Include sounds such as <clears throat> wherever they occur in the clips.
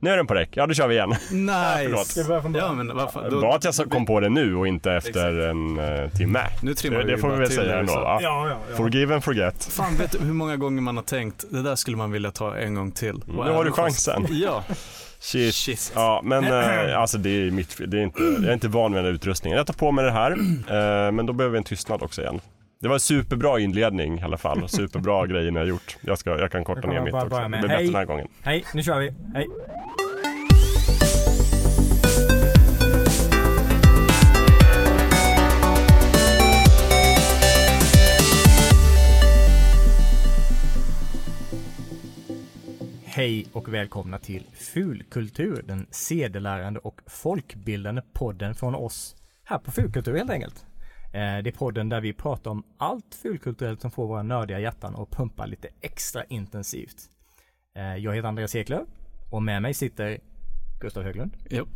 Nu är den på räck. Ja, då kör vi igen. <laughs> Nice! Början? Ja men varför? Då, Bra att jag så- kom på det nu och inte efter en uh, timme. nu trimmar Det, vi det får vi väl säga ändå? Ja, ja, ja. Forgive and forget. Fan vet du hur många <laughs> gånger man har tänkt, det där skulle man vilja ta en gång till. Och Nu har du chansen. Ja. Shit. Shit. Ja, men eh, <clears throat> alltså det är mitt det är inte, Jag är inte van med den här utrustningen. Jag tar på mig det här, <clears throat> eh, men då behöver vi en tystnad också igen. Det var en superbra inledning i alla fall. Superbra <laughs> grejer ni har gjort. Jag, ska, jag kan korta Jag ner mitt också. Det blir bättre hej. den här gången. Hej, nu kör vi. Hej. Hej och välkomna till Fulkultur, den sedelärande och folkbildande podden från oss här på Fulkultur helt enkelt. Eh, Det är podden där vi pratar om allt fulkulturellt som får våra nördiga hjärtan och pumpar lite extra intensivt. Eh, Jag heter Andreas Eklöf och med mig sitter Gustav Höglund Jo.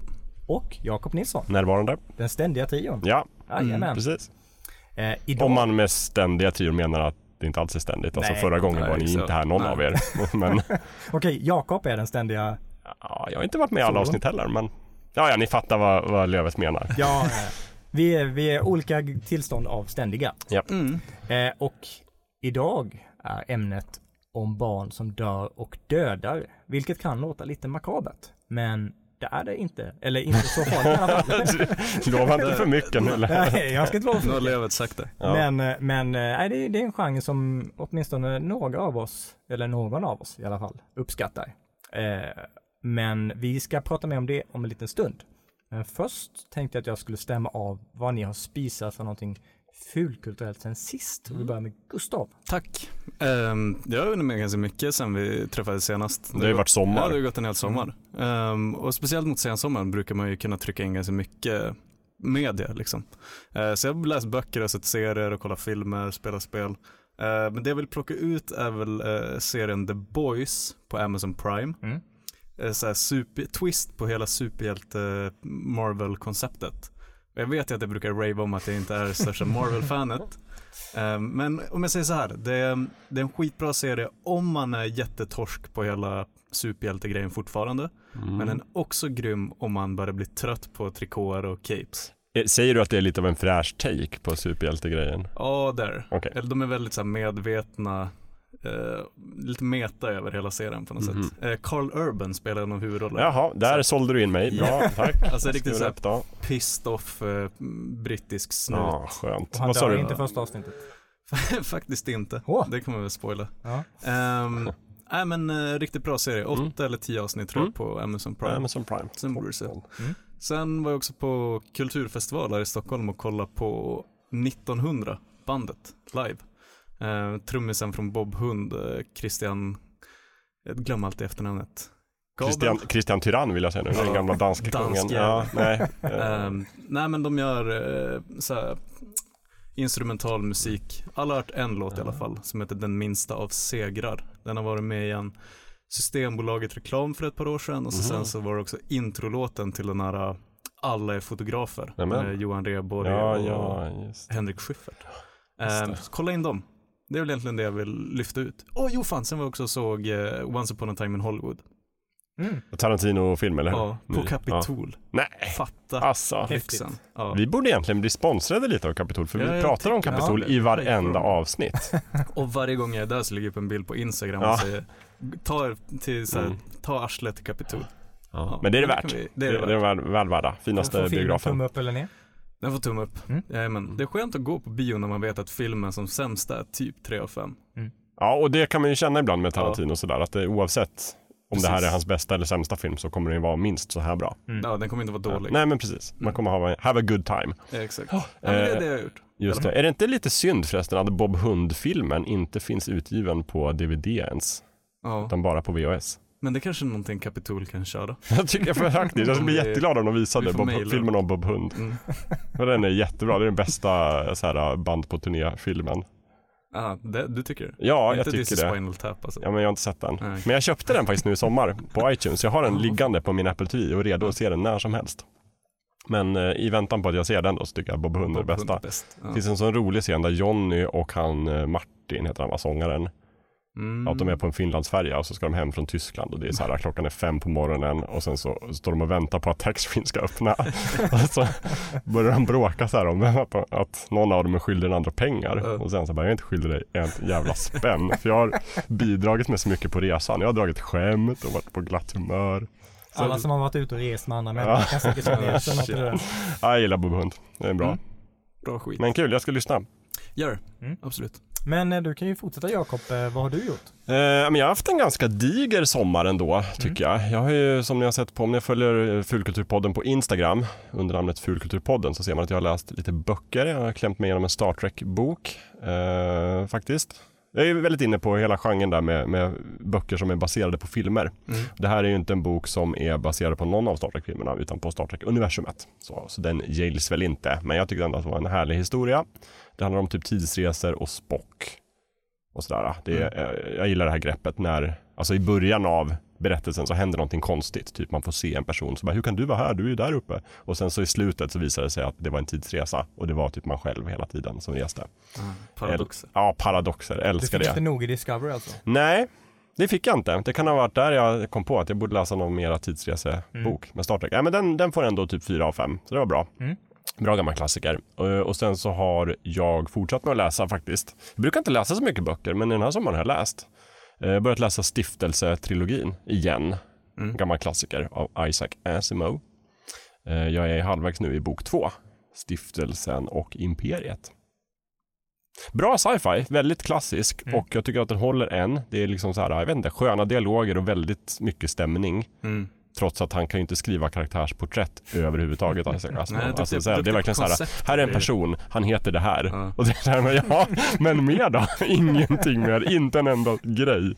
och Jakob Nilsson, Närvarande? den ständiga trion. Ja, Jajamän. precis. Eh, idag, Om man med ständiga trior menar att det inte alls är ständigt. Alltså Nej, förra gången nej, var ni så- inte här någon nej. av er. <laughs> Men Okej, Jakob är den ständiga, ja, jag har inte varit med i alla avsnitt heller. Men ja, ja, ni fattar vad, vad Lövet menar. ja, vi är, vi är olika tillstånd av ständiga. Mm. Eh, och idag är ämnet om barn som dör och dödar, vilket kan låta lite makabert. Men det är det inte, eller inte så farligt i alla fall. <laughs> Lova inte för mycket nu. eller? Nej, jag ska inte lova för Nu har mycket. Sagt det. Ja. Men, eh, men eh, nej, det, är- det är en genre som åtminstone några av oss, eller någon av oss i alla fall, uppskattar. Eh, men vi ska prata mer om det om en liten stund. Men först tänkte jag att jag skulle stämma av vad ni har spisat för någonting fulkulturellt sen sist. Mm. Vi börjar med Gustav. Tack. Um, jag har hunnit med ganska mycket sen vi träffades senast. Det har ju varit sommar. Ja, det har gått en hel sommar. Ehm, och speciellt mot sensommaren brukar man ju kunna trycka in ganska mycket media liksom. Eh, så jag har läst böcker och sett serier och kollat filmer, spelat spel. Eh, men det jag vill plocka ut är väl eh, serien The Boys på Amazon Prime. Mm. Eh, så här super, twist på hela superhjälte Marvel-konceptet. Jag vet ju att jag brukar rave om att jag inte är största Marvel-fanet. <laughs> Eh, Men om jag säger så här, det är, det är en skitbra serie om man är jättetorsk på hela superhjältegrejen fortfarande. Mm. Men den är också grym om man börjar bli trött på trikåer och capes. Eh, Säger du att det är lite av en fräsch take på superhjältegrejen? Ja, där. Eller de är väldigt så här medvetna, eh, lite meta över hela serien på något Mhm. sätt. Eh, Carl Urban spelar en av huvudrollerna. Jaha, där sålde du in mig. Bra, tack. <laughs> Alltså riktigt Skriver så här upp då. pissed off eh, brittisk snut. Ja, skönt. Och han Vad sa dör du? inte första avsnittet. <laughs> Faktiskt inte. Åh. Det kommer vi väl spoila. Ja. Um, Nej men eh, riktigt bra serie. Åtta Mm. eller tio avsnitt tror jag Mm. på Amazon Prime. Amazon Prime. Sen borde du se. Mm. Sen var jag också på kulturfestival här i Stockholm och kollade på 1900 bandet live. Eh, trummisen från Bob Hund, eh, Christian, jag glömmer alltid efternamnet. Christian, Christian Tyrann vill jag säga nu, den gamla danska dansk kungen. Ja, nej. eh, <laughs> Ehm, nej men de gör eh, så här, instrumental musik. Alla har hört en låt i alla fall som heter Den minsta av segrar. Den har varit med i en Systembolaget reklam för ett par år sedan och så sen Mhm. så var det också introlåten till den här uh, Alla är fotografer Nämen. med Johan Rheborg ja, och ja, Henrik Schyffert. Så kolla in dem. Det är väl egentligen det jag vill lyfta ut. Åh jo fan, sen var jag också såg eh, Once upon a time in Hollywood. Mm. Tarantino-film eller hur? Ja, på Ny. Kapitol. Nej, Fatta alltså. Häftigt. Ja. Vi borde egentligen bli sponsrade lite av Kapitol, för Ja, vi pratar om ja, i varenda avsnitt. <laughs> Och varje gång jag är där så lägger jag upp en bild på Instagram Ja. och säger ta, till, så här, Mm. ta arslet till Kapitol. Ja, Men det är det värt. vi- Det det är det är värt. väl, väl värda. Finaste biografen. tumme upp eller ner? Den får tumme upp. Mm. Jajamän. Det är skönt att gå på bio när man vet att filmen som sämst är typ 3 av 5. Ja, och det kan man ju känna ibland med Tarantino sådär, att det, oavsett om det här Precis. är hans bästa eller sämsta film så kommer den vara minst så här bra. Mm. Ja, den kommer inte vara dålig. Nej men precis, man kommer ha have a good time. Ja, exakt. Ja, men det är eh, det jag har gjort. Just det. Är det inte lite synd förresten att Bob Hund-filmen inte finns utgiven på DVD ens, Ja, utan bara på VHS? Men det kanske är någonting Kapitol kan köra. <laughs> Jag tycker jag faktiskt, jag skulle bli jätteglad om de visade Bob, filmen om Bob Hund. Mm. <laughs> För den är jättebra, det är den bästa så här, band på turné-filmen. Det, du tycker det? Ja, jag inte tycker det. Spinal Tap alltså. Ja, men jag har inte sett den. Nej. Men jag köpte den faktiskt nu i sommar på <laughs> iTunes. Jag har den liggande på min Apple TV och redo att se den när som helst. Men eh, i väntan på att jag ser den då så tycker jag Bob Hund är det bästa. är bäst. Ja. Det finns en sån rolig scen där Johnny och han eh, Martin heter han va, sångaren. Mm. Att de är på en Finlandsfärja och så ska de hem från Tyskland och det är så här klockan är fem på morgonen och sen så står de och väntar på att taxfree ska öppna. <laughs> och så börjar de bråka så här om att, att någon av dem är skyldig den andra pengar. Och sen så bara, jag är inte skyldig dig en jävla spänn. För jag har bidragit med så mycket på resan. Jag har dragit skämt och varit på glatt humör. Så- Alla som har varit ute och rest med andra människor kan säkert känna igen <laughs> jag gillar Bob Hund. Det är bra. Mm. Bra skit. Men kul, jag ska lyssna. Gör det. Mm. Absolut. Men eh, du kan ju fortsätta Jakob, Eh, vad har du gjort? Eh, men jag har haft en ganska diger sommar ändå, tycker jag. Jag har ju, som ni har sett på, om ni följer eh, Fulkulturpodden på Instagram, under namnet Fulkulturpodden, så ser man att jag har läst lite böcker. Jag har klämt mig igenom en Star Trek-bok, eh, faktiskt. Jag är väldigt inne på hela genren där med, med böcker som är baserade på filmer. Mm. Det här är ju inte en bok som är baserad på någon av Star Trek-filmerna, utan på Star Trek-universumet. Så, så den gills väl inte, men jag tyckte ändå att det var en härlig historia. Det handlar om typ tidsresor och Spock och sådär. Det, är- Jag gillar det här greppet när, alltså i början av berättelsen så händer någonting konstigt. Typ man får se en person som bara, hur kan du vara här? Du är ju där uppe. Och sen så i slutet så visar det sig att det var en tidsresa och det var typ man själv hela tiden som reste. Ah, paradoxer. Ja, paradoxer, Du älskar fick det. inte nog i Discovery alltså? Nej, det fick jag inte. Det kan ha varit där jag kom på att jag borde läsa någon mera tidsresebok Mm. med Star Trek. Nej, men den, den får ändå typ 4 av 5, så det var bra. Mm. Bra gammal klassiker. Och, och sen så har jag fortsatt med att läsa faktiskt. Jag brukar inte läsa så mycket böcker, men den här sommaren har jag läst. Eh, Jag har börjat läsa Stiftelsetrilogin igen. Mm. Gammal klassiker av Isaac Asimov. Eh, Jag är halvvägs nu i bok två. Stiftelsen och Imperiet. Bra sci-fi, väldigt klassisk Mm. och jag tycker att den håller än. Det är liksom så här, jag vet inte, sköna dialoger och väldigt mycket stämning. Mm. Trots att han kan ju inte skriva karaktärsporträtt överhuvudtaget. Alltså, alltså, Nej, alltså, det är så här, det är verkligen så här, här är en person, han heter det här. Ja. Och det är så här, men, ja, men mer då? <laughs> Ingenting mer, inte en enda grej.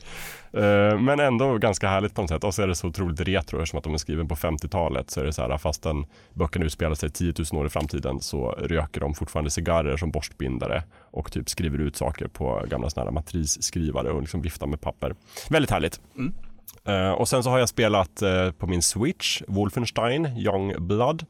Eh, men ändå ganska härligt på något sätt. Och så är det så otroligt retro eftersom att de är skriven på 50-talet. Så är det så här, fastän böckerna utspelar sig 10 000 år i framtiden så röker de fortfarande cigarrer som borstbindare och typ skriver ut saker på gamla sådana här matrisskrivare och liksom viftar med papper. Väldigt härligt. Mm. Eh, och sen så har jag spelat eh, på min Switch Wolfenstein Young Blood.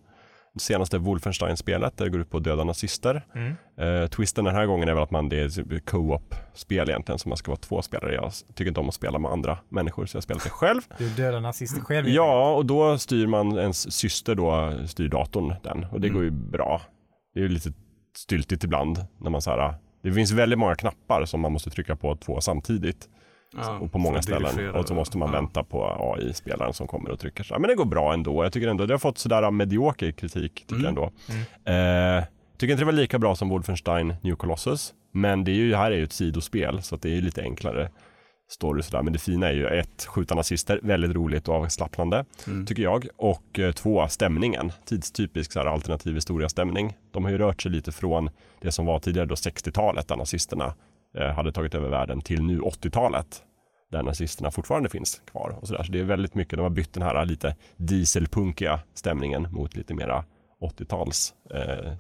Det senaste Wolfenstein-spelet där det går ut på att döda nazister. Mm. Eh, twisten den här gången är väl att man, det är co-op-spel egentligen, så man ska vara två spelare. Jag tycker inte om att spela med andra människor, så jag spelar det själv. Du dödar nazister själv. Ja, och då styr man ens syster då, styr datorn den. Och det Mm. går ju bra. Det är ju lite styltigt ibland när man så här, det finns väldigt många knappar som man måste trycka på två samtidigt Ja, och på många ställen. Och så måste man Ja. vänta på AI-spelaren som kommer och trycker. Så. Men det går bra ändå. Jag tycker ändå, det har fått sådär medioker kritik, tycker Mm. jag ändå. Eh, tycker inte det var lika bra som Wolfenstein New Colossus. Men det, är ju, här är ju ett sidospel, så det är lite enklare story sådär. Men det fina är ju ett, skjuta nazister, väldigt roligt och avslappnande, Mm. tycker jag. Och eh, två, stämningen. Tidstypisk så här, alternativ historia-stämning. De har ju rört sig lite från det som var tidigare då 60-talet, där nazisterna hade tagit över världen, till nu 80-talet där nazisterna fortfarande finns kvar. Och så, där. så det är väldigt mycket, de har bytt den här lite dieselpunkiga stämningen mot lite mera 80-tals eh,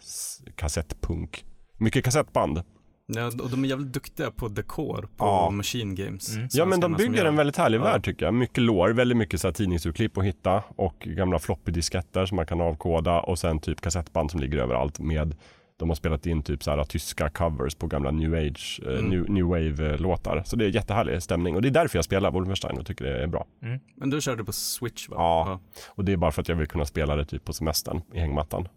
kassettpunk. Mycket kassettband. Ja, och de är jävligt duktiga på dekor på Ja. Machine Games. Mm. Ja men de bygger en väldigt härlig Ja. värld tycker jag. Mycket lår, väldigt mycket så här tidningsurklipp att hitta och gamla floppy-disketter som man kan avkoda och sen typ kassettband som ligger överallt med de har spelat in typ så här tyska covers på gamla new age, eh, Mm. new, new wave-låtar. Så det är jättehärlig stämning och det är därför jag spelar Wolfenstein och tycker det är bra. Men du körde på Switch va? Ja. Och det är bara för att jag vill kunna spela det typ på semestern i hängmattan.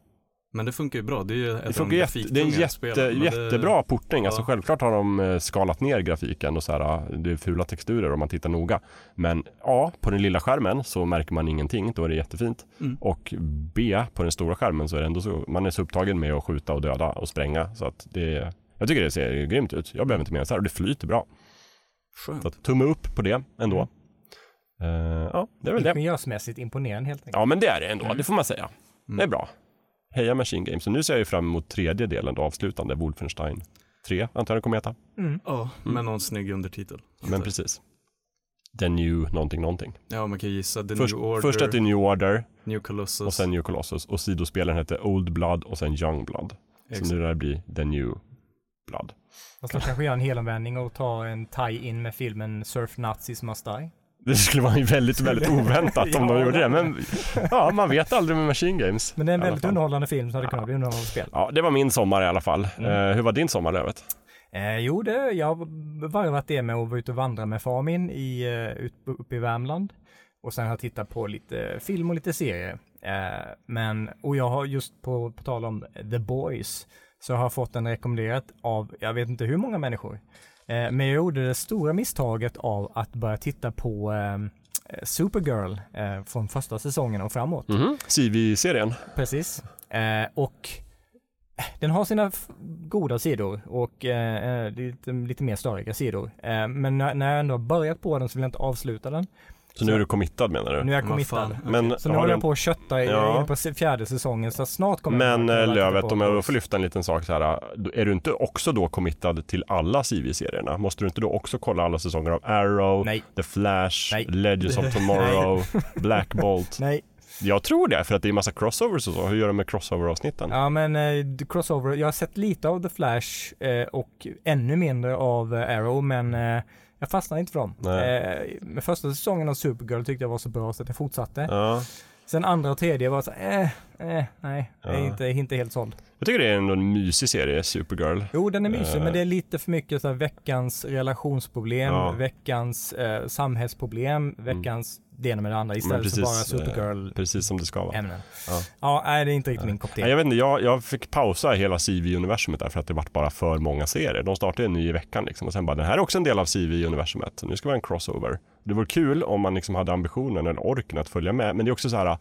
Men det funkar ju bra. Det är ju ett Det, funkar jätte, det är jätte, spelen, men det- jättebra portning. Alltså ja. självklart har de eh, skalat ner grafiken och så här, det är fula texturer om man tittar noga. Men A, på den lilla skärmen så märker man ingenting, då är det jättefint. Mm. Och B, på den stora skärmen så är det ändå så, man är så upptagen med att skjuta och döda och spränga. Så att det, jag tycker det ser grymt ut. Jag behöver inte mer än så här och det flyter bra. Skönt. Så att, tumme upp på det ändå. Eh, ja, det är väl det. Ingenjörsmässigt imponerande helt enkelt. Ja, men det är det ändå, Mm. det får man säga. Det är bra. Heja Machine Games. Så nu ser jag ju fram emot tredje delen då, avslutande, Wolfenstein 3, antar jag det kommer heta. Mm. Ja, med någon snygg undertitel. Men precis. The New någonting någonting. Ja, man kan gissa. The Först, New Order, först hette New Order New Colossus. och sen New Colossus och sidospelaren hette Old Blood och sen Young Blood. Exakt. Så nu lär det bli The New Blood. Fast de kanske gör en helomvändning och tar en tie-in med filmen Surf Nazis Must Die. Det skulle vara väldigt, väldigt oväntat om de <laughs> gjorde det. Men ja, man vet aldrig med Machine Games. Men det är en väldigt underhållande film så hade det kunnat bli underhållande spel. Ja, det var min sommar i alla fall. Mm. Eh, hur var din sommar övrigt? Eh, jo, det, jag har varvat det med att vara ute och vandra med far min i, eh, ut, uppe i Värmland. Och sen har jag tittat på lite film och lite serier. Eh, men, och jag har just på, på tal om The Boys, så har jag fått den rekommenderat av, jag vet inte hur många människor. Eh, men jag gjorde det stora misstaget av att börja titta på eh, Supergirl eh, från första säsongen och framåt. Mhm. CV-serien. Precis. Eh, och den har sina goda sidor och eh, eh, lite, lite mer störiga sidor. Eh, men när, när jag ändå har börjat på den så vill jag inte avsluta den. Så nu är du committad menar du? Nu är jag committad. okej. Men, Så nu har håller jag på att kötta i, Ja. på fjärde säsongen så snart kommer jag Men börja eh, Lövet, om jag får lyfta en liten sak så här. då- Är du inte också då committad till alla CV-serierna? Måste du inte då också kolla alla säsonger av Arrow, Nej, The Flash, Nej. Legends of <laughs> Tomorrow, Black Bolt? <laughs> nej. Jag tror det, för att det är massa crossovers och så. Hur gör de med crossover-avsnitten? Ja men eh, crossover, jag har sett lite av The Flash eh, och ännu mindre av eh, Arrow men eh, jag fastnade inte för dem. Eh, med första säsongen av Supergirl tyckte jag var så bra så att jag fortsatte. Ja. Sen andra och tredje var så eh, eh, nej, jag är inte, inte helt såld. Jag tycker det är ändå en mysig serie, Supergirl. Jo, den är mysig, Eh. men det är lite för mycket så här, veckans relationsproblem, Ja. Mm. veckans eh, samhällsproblem, veckans det ena med det andra istället för precis, bara eh, Supergirl-ämnen. Precis som det ska vara. Ja, Ja. nej, det är inte riktigt min kopp te. Nej, jag vet inte, jag, jag fick pausa hela CV-universumet där för att det vart bara för många serier. De startade en ny i veckan liksom och sen bara, den här är också en del av CV-universumet. Nu ska vi ha en crossover. Det vore kul om man liksom hade ambitionen eller orken att följa med. Men det är också så här,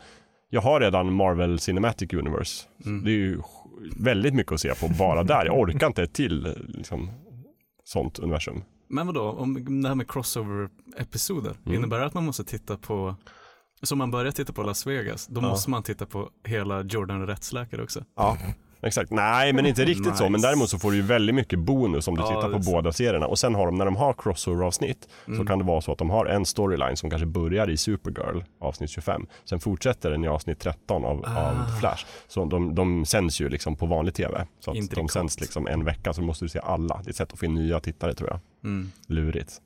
jag har redan Marvel Cinematic Universe. Mm. Det är ju väldigt mycket att se på bara där. Jag orkar inte ett till liksom, sånt universum. Men vadå, om det här med crossover-episoder, Mm. innebär det att man måste titta på, så om man börjar titta på Las Vegas, då Ja. måste man titta på hela Jordan Rättsläkare också? Ja. Exakt, nej men inte riktigt så. Men Nice. däremot så får du ju väldigt mycket bonus om du Ja, tittar på båda serierna. Och sen har de, när de har crossover-avsnitt, så Mm. kan det vara så att de har en storyline som kanske börjar i Supergirl, avsnitt 25. Sen fortsätter den i avsnitt 13 av, Ah. av Flash. Så de, de sänds ju liksom på vanlig tv. Så att de sänds liksom en vecka, så måste du se alla. Det är ett sätt att få in nya tittare tror jag. Mm. Lurigt.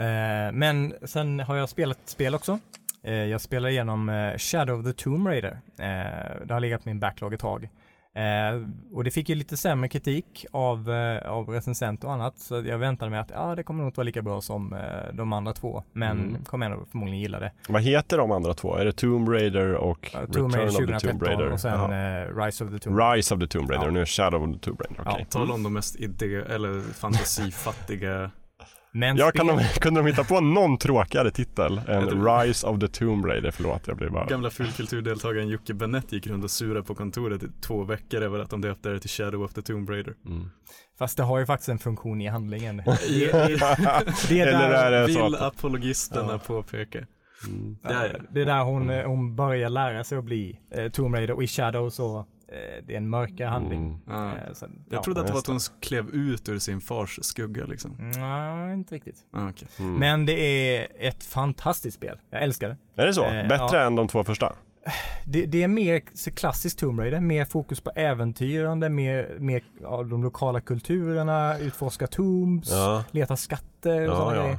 Eh, men sen har jag spelat spel också. Eh, jag spelar igenom eh, Shadow of the Tomb Raider. Eh, det har legat på min backlog ett tag. Eh, och det fick ju lite sämre kritik av, eh, av recensenter och annat. Så jag väntade mig att ja, det kommer nog inte vara lika bra som eh, de andra två. Men Mm. kommer ändå förmodligen gilla det. Vad heter de andra två? Är det Tomb Raider och Ja, Tomb Raider Return of the Tomb 2013 Raider? och sen eh, Rise of the Tomb Raider. Rise of the Tomb Raider Ja. och nu är Shadow of the Tomb Raider. Okej. Ja, Tala om de mest idé, eller fantasifattiga, Men Ja, kan de, kunde de hitta på någon tråkigare titel än Rise of the Tomb Raider? Förlåt, jag blir bara... gamla fulkulturdeltagaren Jocke Benett gick runt och surade på kontoret i två veckor över att de döpte det till Shadow of the Tomb Raider. Mm. Fast det har ju faktiskt en funktion i handlingen. <laughs> Det är <laughs> Eller där, är det vill att... apologisterna Ja. påpeka. Mm. Ja, ja. det är där hon, eh, hon börjar lära sig att bli eh, Tomb Raider och i Shadow så det är en mörkare handling. Mm. Ja. Eh, så, Jag trodde att det var att hon klev ut ur sin fars skugga liksom. Nej, inte riktigt. Ah, okej. Mm. Men det är ett fantastiskt spel. Jag älskar det. Är det så? Eh, Bättre ja. än de två första? Det, det är mer så klassiskt Tomb Raider, mer fokus på äventyrande, mer, mer av de lokala kulturerna, utforska tombs, Ja. leta skatter och Ja, sådana ja. grejer.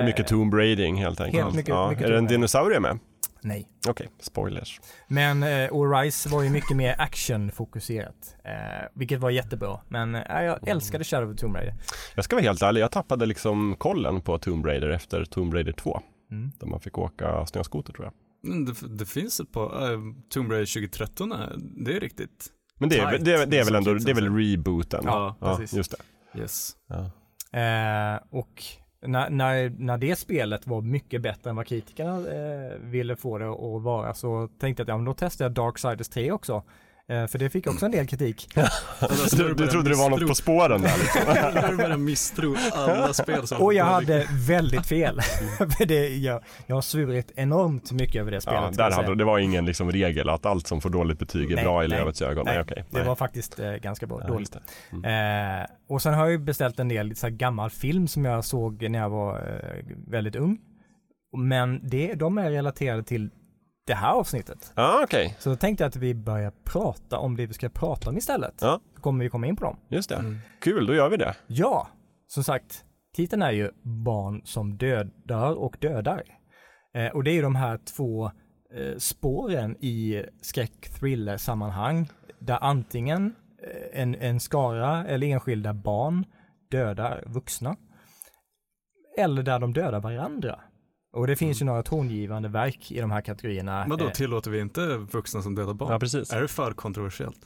Eh, Mycket Tomb Raiding helt enkelt. Helt mycket- ja. mycket är det en dinosaurie med? Nej. Okej, spoilers. Men eh, och Rise var ju mycket mer actionfokuserat. Eh, vilket var jättebra. Men eh, jag älskade Shadow of Tomb Raider. Jag ska vara helt ärlig, jag tappade liksom kollen på Tomb Raider efter Tomb Raider 2. Mm. Där man fick åka snöskoter tror jag. Det, det finns ett par, äh, Tomb Raider 2013, är- det är riktigt. Men det är, Tight, det, är, det är väl ändå, det är väl rebooten? Ja, precis. just det. Yes. Ja. Eh, och när, när, när det spelet var mycket bättre än vad kritikerna eh, ville få det att vara så tänkte jag att ja, men då testar jag Darksiders 3 också. Eh, för det fick också en del kritik. Du, du trodde det var något på spåren där liksom. <laughs> Du börjar misstro alla spel som Och jag hade väldigt fel. <laughs> för det, jag, jag har svurit enormt mycket över det spelet. Ja, där hade, det var ingen liksom regel att allt som får dåligt betyg är Nej, bra i nej, elevets ögon. Nej, nej, okej. Det nej. var faktiskt eh, ganska bra. Ja, dåligt. det. Eh, och sen har jag ju beställt en del så här gammal film som jag såg när jag var eh, väldigt ung. Men det, de är relaterade till det här avsnittet. Ja, okej. Så då tänkte jag att vi börjar prata om det vi ska prata om istället. Ja. Så kommer vi komma in på dem. Just det. Mm. Kul, då gör vi det. Ja, som sagt, titeln är ju Barn som dödar och dödar. Eh, och det är ju de här två eh, spåren i skräck-thriller-sammanhang där antingen en, en skara eller enskilda barn dödar vuxna. Eller där de dödar varandra. Och det finns ju några tongivande verk i de här kategorierna. Men då Eh, tillåter vi inte vuxna som dödar barn? Ja, precis. Är det för kontroversiellt?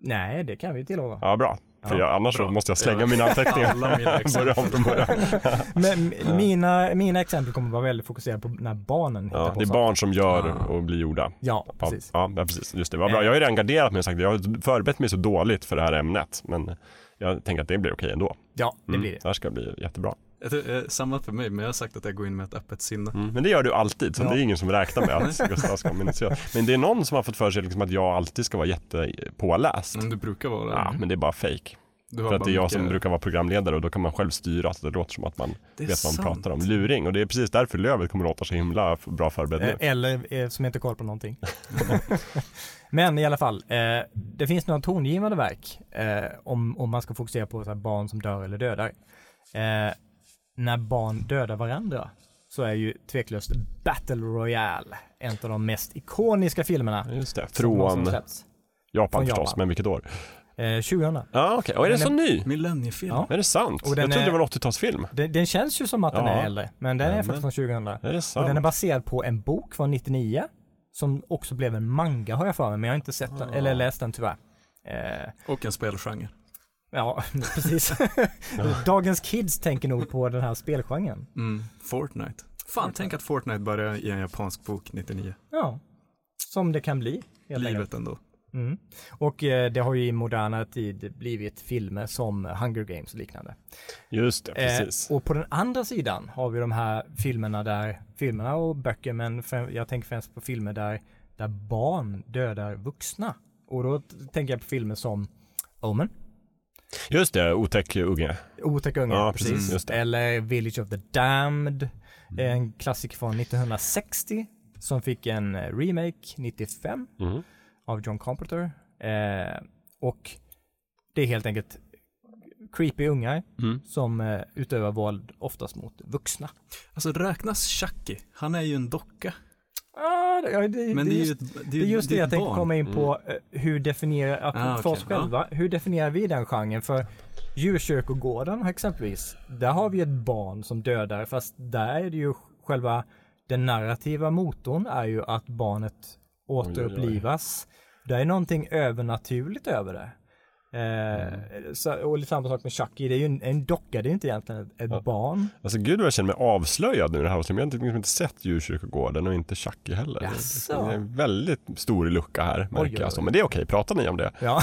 nej, det kan vi tillåta. Ja, bra. För Ja, jag, annars så bra. måste jag slänga Ja. mina anteckningar. Alla mina exempel. <laughs> Börja om från början. <laughs> Men mina, mina exempel kommer vara väldigt fokuserade på när barnen hittar Ja, på det är saker. barn som gör Ah. och blir gjorda. Ja, Ja, precis. ja, ja, precis. Just det. Vad bra. Eh. Jag har ju redan garderat mig och sagt jag har förberett mig så dåligt för det här ämnet. Men jag tänker att det blir okej ändå. Ja, det Mm, blir det. Det här ska bli jättebra. Tror, eh, Samma för mig, men jag har sagt att jag går in med ett öppet sinne. Mm, men det gör du alltid, så Ja. det är ingen som räknar med att <laughs> Gustav ska minnas. Men det är någon som har fått för sig liksom att jag alltid ska vara jättepåläst. Men du brukar vara det. Ja, men det är bara fake. Har För att det är jag mycket- som brukar vara programledare och då kan man själv styra så det låter som att man vet vad man pratar om. Luring. Och det är precis därför Lövet kommer låta så himla bra förberedd nu. Eh, Eller eh, som inte koll på någonting. <laughs> Men i alla fall, eh, det finns några tongivande verk eh, om, om man ska fokusera på så här, barn som dör eller dödar. Eh, när barn dödar varandra så är ju tveklöst Battle Royale en av de mest ikoniska filmerna Just det. Från. Japan från förstås, Japan. men vilket år? Eh, 2000. Ja, okej. Och är den så ny? Millenniefilm. Ja. Är det sant? Och den jag trodde är- det var en 80-talsfilm. Den, den känns ju som att den Ja. är äldre, men den är faktiskt från 2000. Är det Och sant? den är baserad på en bok från 99 som också blev en manga har jag för mig, men jag har inte sett den, Ah. eller läst den tyvärr. Eh, Och en spelgenre. Ja, <laughs> precis. <laughs> Dagens kids tänker nog på den här spelgenren. Mm. Fortnite. Fan, tänk att Fortnite började i en japansk bok 99. Ja, som det kan bli. Helt enkelt. Livet ändå. Mm. Och eh, det har ju i modernare tid blivit filmer som Hunger Games och liknande. Just det, precis. Eh, och på den andra sidan har vi de här filmerna där, filmerna och böcker, men främ- jag tänker främst på filmer där, där barn dödar vuxna. Och då tänker jag på filmer som Omen, Just det, otäck unge. Otäck unge, Ja, precis. det. Eller Village of the Damned, en klassiker från 1960 som fick en eh, remake 95 Mm. av John Carpenter. Eh, och det är helt enkelt creepy ungar Mm. som eh, utövar våld oftast mot vuxna. Alltså räknas Chucky? Han är ju en docka. Ah, det, det, Men det, är är ju just, ett, det är just det jag tänkte barn. komma in på, eh, hur definierar, att Ah, för okej. oss själva, hur definierar vi den genren? För djurkyrkogården exempelvis, där har vi ett barn som dödar, fast där är det ju själva den narrativa motorn är ju att barnet oj, oj. återupplivas. Det är någonting övernaturligt över det. Eh, Mm. så, och lite samma sak med Chucky, det är ju en, en docka, det är inte egentligen ett, ett Ja. barn. Alltså gud vad jag känner mig avslöjad nu i det här avsnittet. Jag har inte, liksom inte sett djurkyrkogården och inte Chucky heller. Det- Jaså? Det är en väldigt stor lucka här märker Oj, oj, jag. Så. Men det är okej, pratar ni om det? Ja,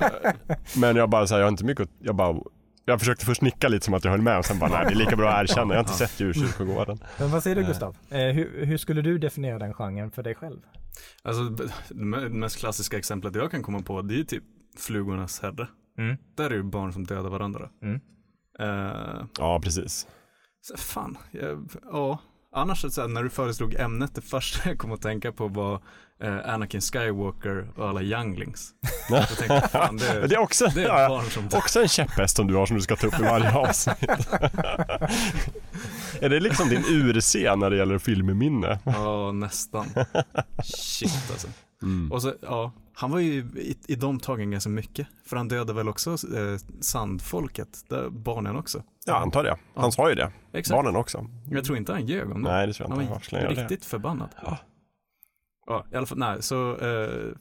<laughs> Men jag bara så här, jag har inte mycket att, jag bara jag försökte först nicka lite som att jag höll med och sen bara nej det är lika bra att erkänna, jag har inte sett djurkyrkogården. men vad säger du Eh. Gustav? Eh, hur, hur skulle du definiera den genren för dig själv? Alltså det me- mest klassiska exemplet jag kan komma på det är ju typ Flugornas herre. Mm. Där är ju barn som dödar varandra. Mm. Eh, Ja precis. så fan, jag, ja. Annars så här, när du föreslog ämnet, det första jag kom att tänka på var eh, Anakin Skywalker och alla younglings. <laughs> Jag tänkte, fan det, Det är också, det är ja, barn som dör. också en käpphäst som du har som du ska ta upp i varje avsnitt. <laughs> är det liksom din urscen när det gäller filmminne? Ja, nästan. Shit alltså. Mm. Och så, ja, han var ju i, i de tagen ganska mycket. För han dödade väl också eh, sandfolket, där, barnen också. Ja, antar det. Han Ja. sa ju det. Exakt. Barnen också. Jag tror inte han ljög om det. Nej, det tror jag han inte. var skulle jag göra det? riktigt förbannad. Ja. Ja, i alla fall, nej, så eh,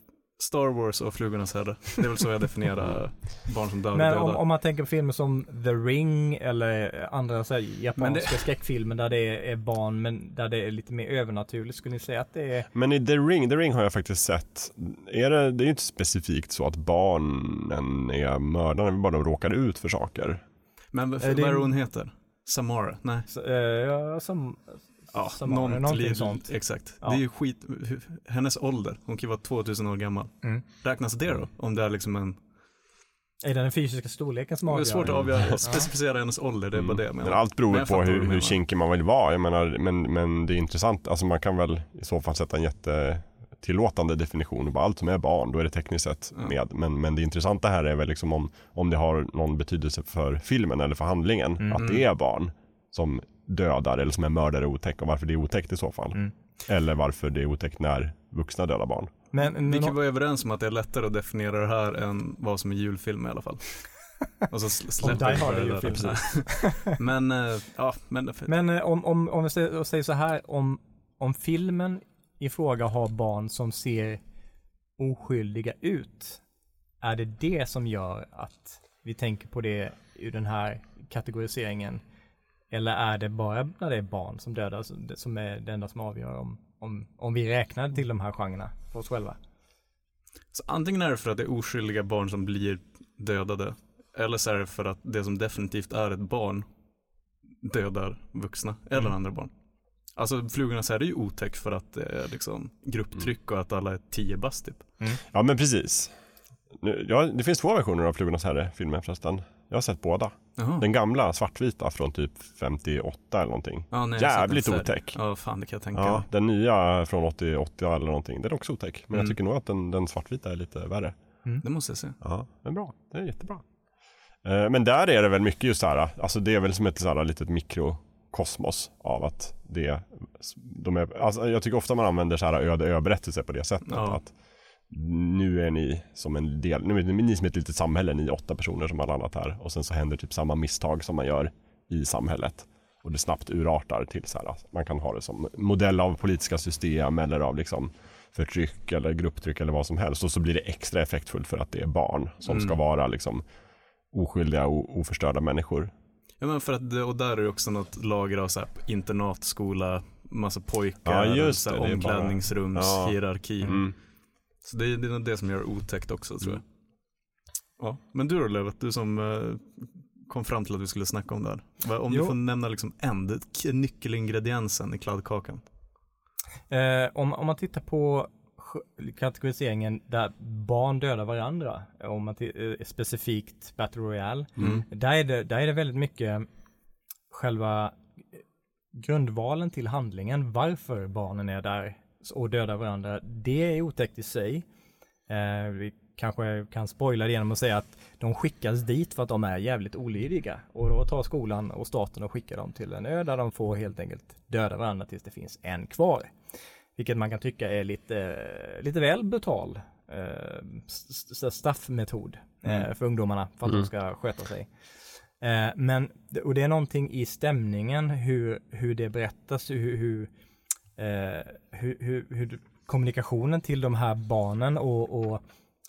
Star Wars och Flugornas herre. Det är väl så jag definierar <laughs> barn som dör Men om, om man tänker på filmer som The Ring eller andra så här, japanska det- skräckfilmer där det är, barn men där det är lite mer övernaturligt, skulle ni säga att det är Men i The Ring, The Ring har jag faktiskt sett. Är det, det är ju inte specifikt så att barnen är mördarna, bara de råkar ut för saker. Men vad är det hon heter? Samara? Nej. så, eh, ja, som, Ja, Samara, någonting sånt. Exakt. Ja. Det är ju skit, hennes ålder, hon kan ju vara 2000 år gammal. Mm. Räknas det då? Om det är liksom en, är det den fysiska storleken som det är avgör? svårt att avgöra, specificera hennes ålder, det är bara det jag Men menar. allt beror Men på hur, hur kinkig man vill vara. Jag menar, men, men det är intressant, alltså man kan väl i så fall sätta en jättetillåtande definition på allt som är barn, då är det tekniskt sett med. Men, men det intressanta här är väl liksom om, om det har någon betydelse för filmen eller för handlingen, Mm. att det är barn som dödar eller som är mördare otäck och varför det är otäckt i så fall. Mm. Eller varför det är otäckt när vuxna dödar barn. Men, Vi men kan vara överens om att det är lättare att definiera det här än vad som är julfilm i alla fall. <laughs> Och så släpper vi är det där. julfilm. <laughs> Men, eh, ja, men, Men eh, om, om, om vi säger, säger så här, om, om filmen i fråga har barn som ser oskyldiga ut, är det det som gör att vi tänker på det ur den här kategoriseringen? Eller är det bara när det är barn som dödas som- som är det enda som avgör om, om, om vi räknar till de här genrerna för oss själva? så antingen är det för att det är oskyldiga barn som blir dödade. Eller så är det för att det som definitivt är ett barn dödar vuxna eller Mm. andra barn. Alltså Flugornas herre är ju otäck för att det är liksom grupptryck och att alla är tio bast typ. Ja men precis. Nu, ja, det finns två versioner av Flugornas herre-filmen förresten. Jag har sett båda. Jaha. Den gamla svartvita från typ 58 eller någonting. Ja, nej, Jävligt otäck. Ja, fan det kan jag tänka Ja, den nya från 80, 80 eller någonting, den är också otäck. Men Mm. jag tycker nog att den, den svartvita är lite värre. Det måste jag se. Ja, är bra. Den är jättebra. Eh, Men där är det väl mycket just så här, alltså det är väl som ett så här litet mikrokosmos av att det, de är, alltså jag tycker ofta man använder så här öde ö-berättelser på det sättet. Ja. Att nu är ni som en del, nu är ni som ett litet samhälle, ni är åtta personer som har landat här. Och sen så händer typ samma misstag som man gör i samhället. Och det snabbt urartar till så här, att man kan ha det som modell av politiska system eller av liksom förtryck eller grupptryck eller vad som helst. Och så blir det extra effektfullt för att det är barn som ska Mm. vara liksom oskyldiga och oförstörda människor. Ja men för att, och där är det också något lager av så här internatskola, massa pojkar, Ja, just så här det, det är bara- omklädningsrums, Ja. Mm. Så det är, det är nog det som gör otäckt också tror jag. Mm. Ja, men du då Levet, du som eh, kom fram till att vi skulle snacka om det här. Om Jo. du får nämna liksom en, nyckelingrediensen i kladdkakan. Eh, om, om man tittar på kategoriseringen där barn dödar varandra, om man eh, specifikt Battle Royale, Mm. där är, det, där är det väldigt mycket själva grundvalen till handlingen, varför barnen är där och dödar varandra. Det är otäckt i sig. Eh, vi kanske kan spoila det genom att säga att de skickas dit för att de är jävligt olydiga. Och då tar skolan och staten och skickar dem till en ö där de får helt enkelt döda varandra tills det finns en kvar. Vilket man kan tycka är lite, lite väl brutal eh, straffmetod eh, Mm. för ungdomarna för att Mm. de ska sköta sig. Eh, men, och det är någonting i stämningen, hur, hur det berättas, hur, hur, eh, hur, hur, hur kommunikationen till de här barnen och, och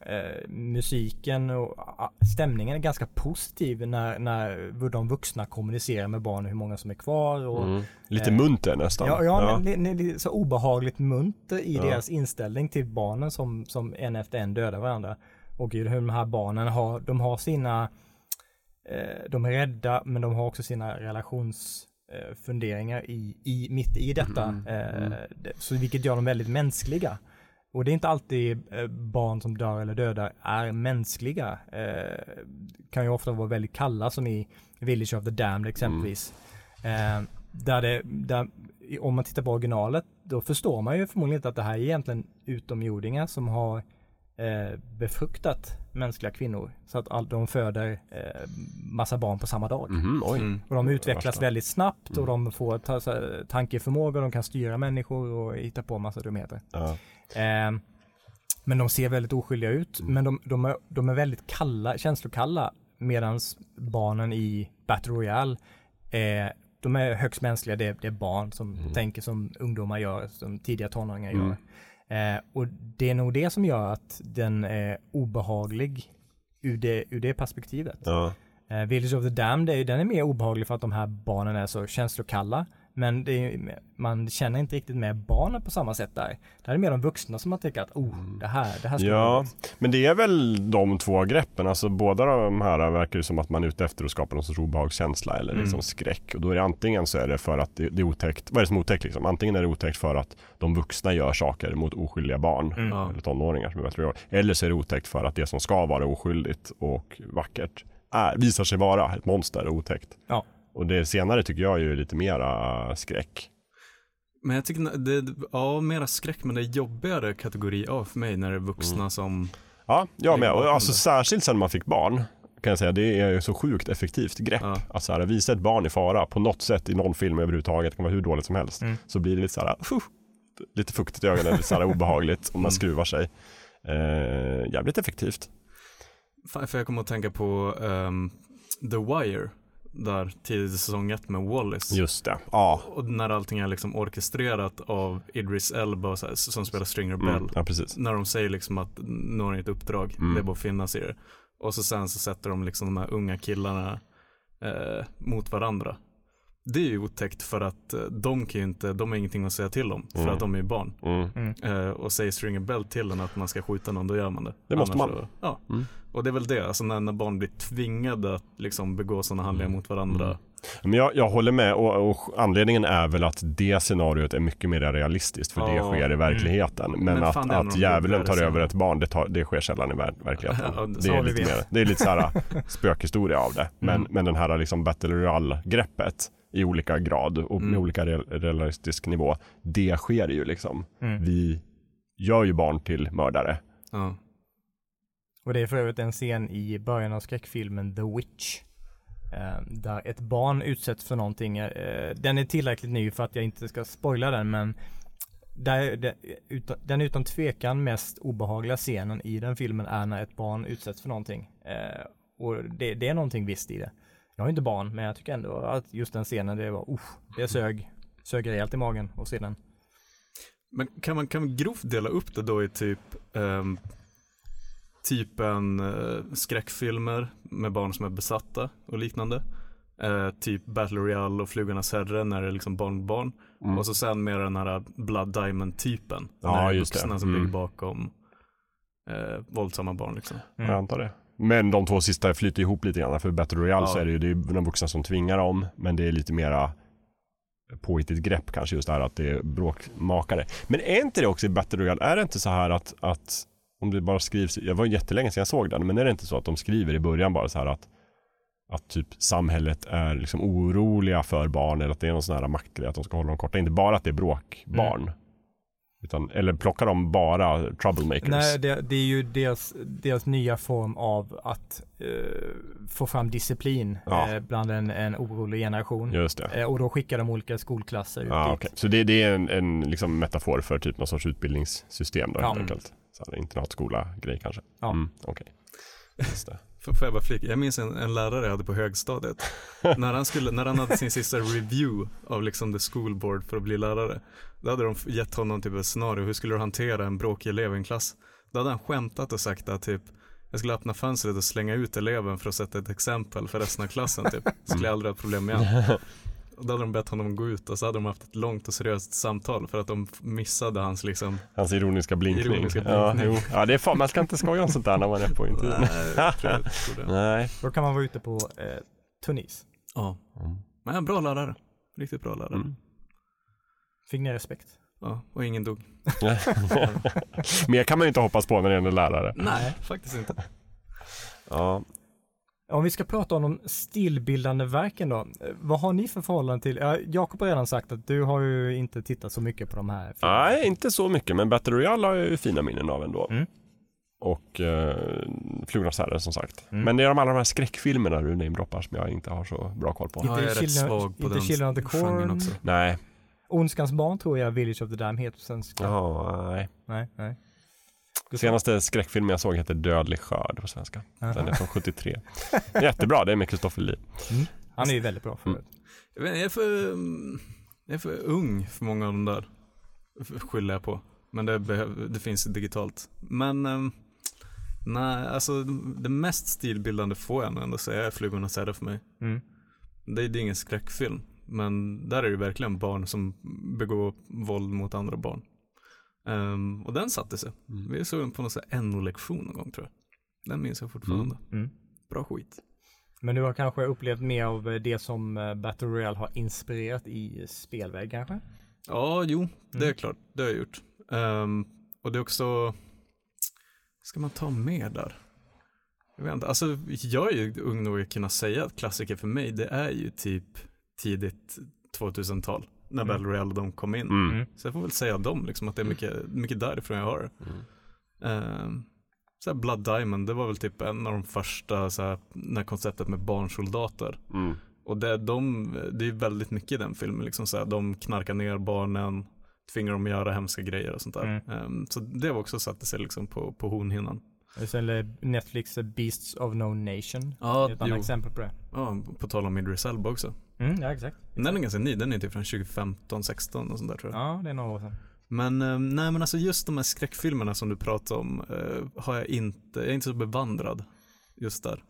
eh, musiken och stämningen är ganska positiv när, när de vuxna kommunicerar med barnen hur många som är kvar och Mm. Lite Eh, munter nästan. Ja, ja, men det, det är så obehagligt munter i Ja. deras inställning till barnen som, som en efter en dödar varandra. Och hur de här barnen har, de har sina, eh, de är rädda men de har också sina eh, funderingar i, i, mitt i detta. Mm, Eh, mm. så vilket gör dem väldigt mänskliga. Och det är inte alltid eh, barn som dör eller dödar är mänskliga. Eh, kan ju ofta vara väldigt kalla som i Village of the Damned exempelvis. Eh, där det, där, om man tittar på originalet, då förstår man ju förmodligen inte att det här är egentligen utomjordingar som har eh, befruktat mänskliga kvinnor. Så att all, de föder eh, massa barn på samma dag. Oj. Mm. Och de utvecklas väldigt snabbt och Mm. de får ta, så, tankeförmåga, de kan styra människor och hitta på massa dumheter. Ja. Eh, men de ser väldigt oskyldiga ut, Mm. men de, de, är, de är väldigt kalla, känslokalla, medan barnen i Battle Royale, eh, de är högst mänskliga, det, det är barn som Mm. tänker som ungdomar gör, som tidiga tonåringar Mm. Eh, och det är nog det som gör att den är obehaglig ur det, ur det perspektivet. Ja. Eh, Village of the Damned, är, den är mer obehaglig för att de här barnen är så känslokalla. Men det är, man känner inte riktigt med barnen på samma sätt där. Där är det mer de vuxna som man tycker att, oh, det här, det här ska Ja, roligt." men det är väl de två greppen. Alltså båda de här verkar ju som att man är ute efter att skapa någon sorts obehagskänsla eller liksom Mm. skräck. Och då är det antingen så är det för att det, det är otäckt. Vad är det som är otäckt liksom? Antingen är det otäckt för att de vuxna gör saker mot oskyldiga barn. Mm. Eller tonåringar som jag tror jag. Eller så är det otäckt för att det som ska vara oskyldigt och vackert är, visar sig vara ett monster och otäckt. Ja. Och det senare tycker jag är ju lite mera skräck. Men jag tycker det, ja, mera skräck men det är jobbigare kategori A för mig när det är vuxna Mm. som, Ja, jag med. Och alltså särskilt sen man fick barn. Kan jag säga, det är ju så sjukt effektivt grepp. Ja. Att så här, visa ett barn i fara på något sätt i någon film överhuvudtaget, det kan vara hur dåligt som helst. Mm. Så blir det lite så här, "Fuh, lite fuktigt i ögonen, lite så här <laughs> obehagligt om man Mm. skruvar sig. Eh, jävligt effektivt. Fan, för jag kommer att tänka på ehm, The Wire, där tidigt i säsong ett med Wallace. Just det. Ja, Och när allting är liksom orkestrerat av Idris Elba här, som spelar Stringer Bell. mm, ja. När de säger liksom att nu har ni ett uppdrag, Mm. det är bara att finnas i det. Och så sen så sätter de liksom de här unga killarna eh, mot varandra. Det är ju otäckt för att eh, de kan ju inte, de har ingenting att säga till om för Mm. att de är ju barn. Mm. Eh, och säger Stringer Bell till en att man ska skjuta någon, då gör man det. Det måste man. Så, ja, Mm. och det är väl det, alltså när, när barn blir tvingade att liksom begå sådana handlingar mot varandra. Mm. Men jag, jag håller med och, och anledningen är väl att det scenariot är mycket mer realistiskt för det Ja. sker i verkligheten. Men, Men att, det att djävulen tar över ett barn, det, tar, det sker sällan i ver- verkligheten. Ja, det, är lite mer, det är lite så här <laughs> spökhistoria av det. Men, Mm. men den här liksom battle royale-greppet i olika grad och med Mm. olika real, realistisk nivå, det sker ju liksom. Mm. Vi gör ju barn till mördare. Ja. Och det är för övrigt en scen i början av skräckfilmen The Witch. Eh, där ett barn utsätts för någonting. Eh, den är tillräckligt ny för att jag inte ska spoila den men där, det, utan, den utan tvekan mest obehagliga scenen i den filmen är när ett barn utsätts för någonting. Eh, och det, det är någonting visst i det. Jag har inte barn men jag tycker ändå att just den scenen det var, usch, det sög, sög rejält i magen och se den. Men kan man, kan man grovt dela upp det då i typ um, typen uh, skräckfilmer med barn som är besatta och liknande. Eh, typ Battle Royale och Flugornas Herre när det är liksom barn barn. Mm. Och så sen mer den här Blood Diamond typen. Ja, när det är just det. vuxna som Mm. ligger bakom eh, våldsamma barn liksom. Mm. Jag antar det. Men de två sista flyter ihop lite grann. För Battle Royale Ja. så är det ju det är de vuxna som tvingar dem. Men det är lite mera påhittigt grepp kanske just det här att det är bråkmakare. Men är inte det också i Battle Royale, är det inte så här att, att om det bara skrivs, jag var jättelänge sedan jag såg den, men är det inte så att de skriver i början bara så här att att typ samhället är liksom oroliga för barn eller att det är någon sån här maktgrej att de ska hålla dem korta. Inte bara att det är bråkbarn. Utan, eller plockar de bara troublemakers? Nej, det, det är ju deras, deras nya form av att eh, få fram disciplin Ja. eh, bland en, en orolig generation. Just det. Eh, och då skickar de olika skolklasser ut Ja, dit. okej. Så det, det är en, en liksom metafor för typ någon sorts utbildningssystem då Ja. helt enkelt. Så internatskola-grej kanske. Ja. Mm, okej. Just det. Får jag bara flika? Jag minns en, en lärare jag hade på högstadiet. <laughs> när, han skulle, när han hade sin sista review av liksom the school board för att bli lärare. Då hade de gett honom typ ett scenario. Hur skulle du hantera en bråkig elev i en klass? Då hade han skämtat och sagt att typ jag skulle öppna fönstret och slänga ut eleven för att sätta ett exempel för resten av klassen typ. <laughs> Skulle jag aldrig ha problem igen. <laughs> Och då hade de bett honom gå ut och så hade de haft ett långt och seriöst samtal för att de missade hans liksom Hans ironiska blinkning. Ironiska Ja, blinkning. jo. ja, det är fan, man ska inte skoja om sånt där när man är på intervju. Nej, jag tror jag tror det. Nej. Då kan man vara ute på eh, Tunis. Ja. Mm. Men en bra lärare. Riktigt bra lärare. Mm. Fick ni respekt? Ja, och ingen dog. <laughs> Mer kan man ju inte hoppas på när det en lärare. Nej, faktiskt inte. Ja. Om vi ska prata om de stilbildande verken då. Vad har ni för förhållande till? Ja, Jakob har redan sagt att du har ju inte tittat så mycket på de här filmerna. Nej, inte så mycket, men Battle Royale har jag ju fina minnen av ändå. Mm. Och eh, Flugornas herre som sagt. Mm. Men det är de alla de här skräckfilmerna du namedroppar som jag inte har så bra koll på. Inte Ja, jag är rätt svag på inte den Children of the genren Corn. också. Nej, Ondskans barn tror jag Village of the Dam heter på svenska. ja, nej. Nej, nej. Senaste skräckfilmen jag såg heter Dödlig skörd på svenska. Aha. Den är från 73. Jättebra, det är med Kristoffer Lee. Han är ju väldigt bra för Mm. Jag, vet, jag, är för, mm, jag är för ung för många av de där. Skyller jag på. Men det, behöv, det finns digitalt. Men ehm, nej, alltså det mest stilbildande får jag ändå säga är Flugornas herre för mig. Mm. Det, det är ingen skräckfilm. Men där är det verkligen barn som begår våld mot andra barn. Ehm, och den satte sig. Mm. Vi såg den på någon NO-lektion någon gång tror jag. Den minns jag fortfarande. Mm. Bra skit. Men du har kanske upplevt mer av eh, det som eh, Battle Royale har inspirerat i spelväg kanske? Ja, jo, det är Mm. klart. Det har jag gjort. Ehm, och det är också, ska man ta mer där? Jag vet inte, alltså jag är ju ung nog att kunna säga att klassiker för mig, det är ju typ tidigt 2000-tal. När Mm. Battle Royale de kom in. Mm. Mm. Så jag får väl säga dem, liksom att det är mycket, mycket därifrån jag har så här Blood Diamond, det var väl typ en av de första, så här, när konceptet med barnsoldater. Mm. Och det, de, det är väldigt mycket i den filmen, liksom så här, de knarkar ner barnen, tvingar dem att göra hemska grejer och sånt där. Mm. Ehm, så det var också satte sig liksom på, på hornhinnan. Är Netflix eh, Beasts of No Nation. Ja, ett annat exempel på det. ja, på tal om Idris Elba också. Mm, ja, exakt. Den är ganska ny, den är typ från 2015, 16 och sånt där tror jag. Ja, det är några år sedan. Men, eh, nej men alltså just de här skräckfilmerna som du pratar om eh, har jag inte, jag är inte så bevandrad just där.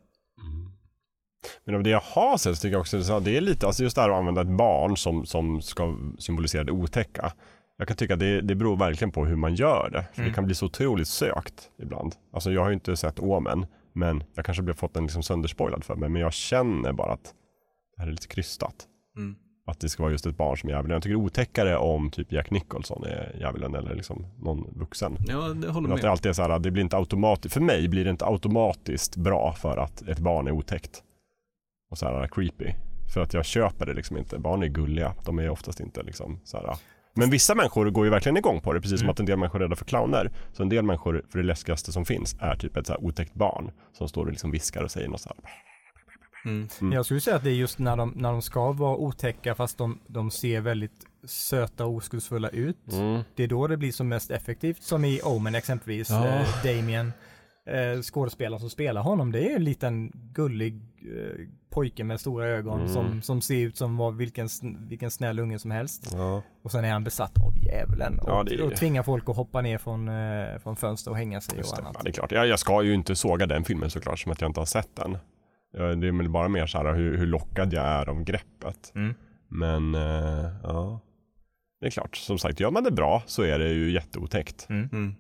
Men av det jag har sett så tycker jag också att det är lite, alltså just det här att använda ett barn som, som ska symbolisera det otäcka. Jag kan tycka att det, det beror verkligen på hur man gör det. För Mm. det kan bli så otroligt sökt ibland. Alltså jag har ju inte sett Omen, men jag kanske har fått den liksom sönderspoilad för mig. Men jag känner bara att här är lite krystat. Mm. Att det ska vara just ett barn som är djävulen. Jag tycker det är otäckare om typ Jack Nicholson är djävulen eller liksom någon vuxen. Ja, det håller Men att det med. alltid är så här, det blir inte automatiskt, för mig blir det inte automatiskt bra för att ett barn är otäckt. Och så här creepy. För att jag köper det liksom inte. Barn är gulliga, de är oftast inte liksom så här. Men vissa människor går ju verkligen igång på det, precis som Mm. att en del människor är rädda för clowner. Så en del människor, för det läskigaste som finns, är typ ett så här otäckt barn som står och liksom viskar och säger något så här. Mm. Mm. Jag skulle säga att det är just när de, när de ska vara otäcka fast de, de ser väldigt söta och oskuldsfulla ut. Mm. Det är då det blir som mest effektivt. Som i Omen exempelvis. Ja. Eh, Damien, eh, skådespelaren som spelar honom, det är en liten gullig eh, pojke med stora ögon Mm. som, som ser ut som var vilken, vilken snäll unge som helst. Ja. Och sen är han besatt av djävulen och, Ja, det och tvingar folk att hoppa ner från, eh, från fönster och hänga sig Just och det. annat. Ja, det är klart. Jag, jag ska ju inte såga den filmen såklart, som att jag inte har sett den. Det är väl bara mer så här hur, hur lockad jag är av greppet. Mm. Men eh, ja, det är klart. Som sagt, gör man det bra så är det ju jätteotäckt. Mm.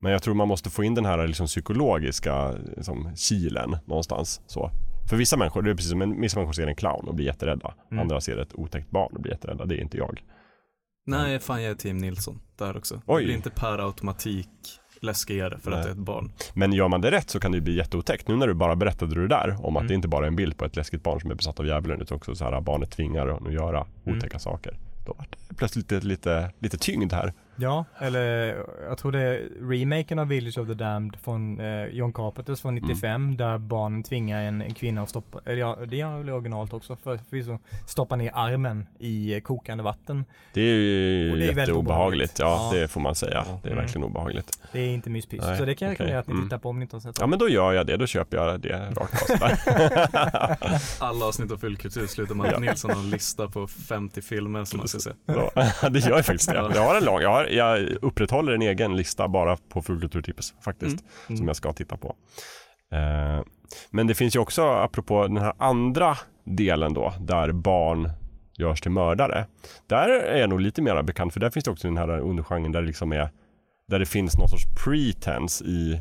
Men jag tror man måste få in den här liksom, psykologiska liksom, kilen någonstans. Så. För vissa människor, det är precis som en, vissa människor ser en clown och blir jätterädda. Mm. Andra ser ett otäckt barn och blir jätterädda. Det är inte jag. Nej, fan jag är Team Nilsson där också. Oj. Det blir inte per automatik läskigare för att Nej. det är ett barn. Men gör man det rätt så kan det ju bli jätteotäckt. Nu när du bara berättade det där om att Mm. det inte bara är en bild på ett läskigt barn som är besatt av djävulen utan också så här barnet tvingar honom att göra Mm. otäcka saker. Då var det plötsligt lite, lite, lite tyngd här. Ja, eller jag tror det är remaken av Village of the Damned från eh, John Carpenters från 95 Mm. där barnen tvingar en, en kvinna att stoppa, eller ja, det gör väl originalt också för förvisso, stoppa ner armen i eh, kokande vatten. Det är ju Och det är väldigt jätteobehagligt. Ja, obehagligt. Ja. det får man säga. Det är Mm. verkligen obehagligt. Det är inte myspys. Så det kan jag rekommendera att ni Mm. tittar på om ni inte har sett Ja det. men då gör jag det. Då köper jag det rakt av. <laughs> Alla avsnitt av Fyllkultur slutar med att Ja. Nilsson har en lista på 50 filmer som man ska se. Ja, <laughs> det gör jag faktiskt det. Jag har en lång, jag, har, jag upprätthåller en egen lista bara på Fulkulturtips faktiskt. Mm. Som jag ska titta på. Eh, men det finns ju också, apropå den här andra delen då, där barn görs till mördare. Där är jag nog lite mer bekant, för där finns det också den här undergenren där det liksom är, där det finns någon sorts pretense i,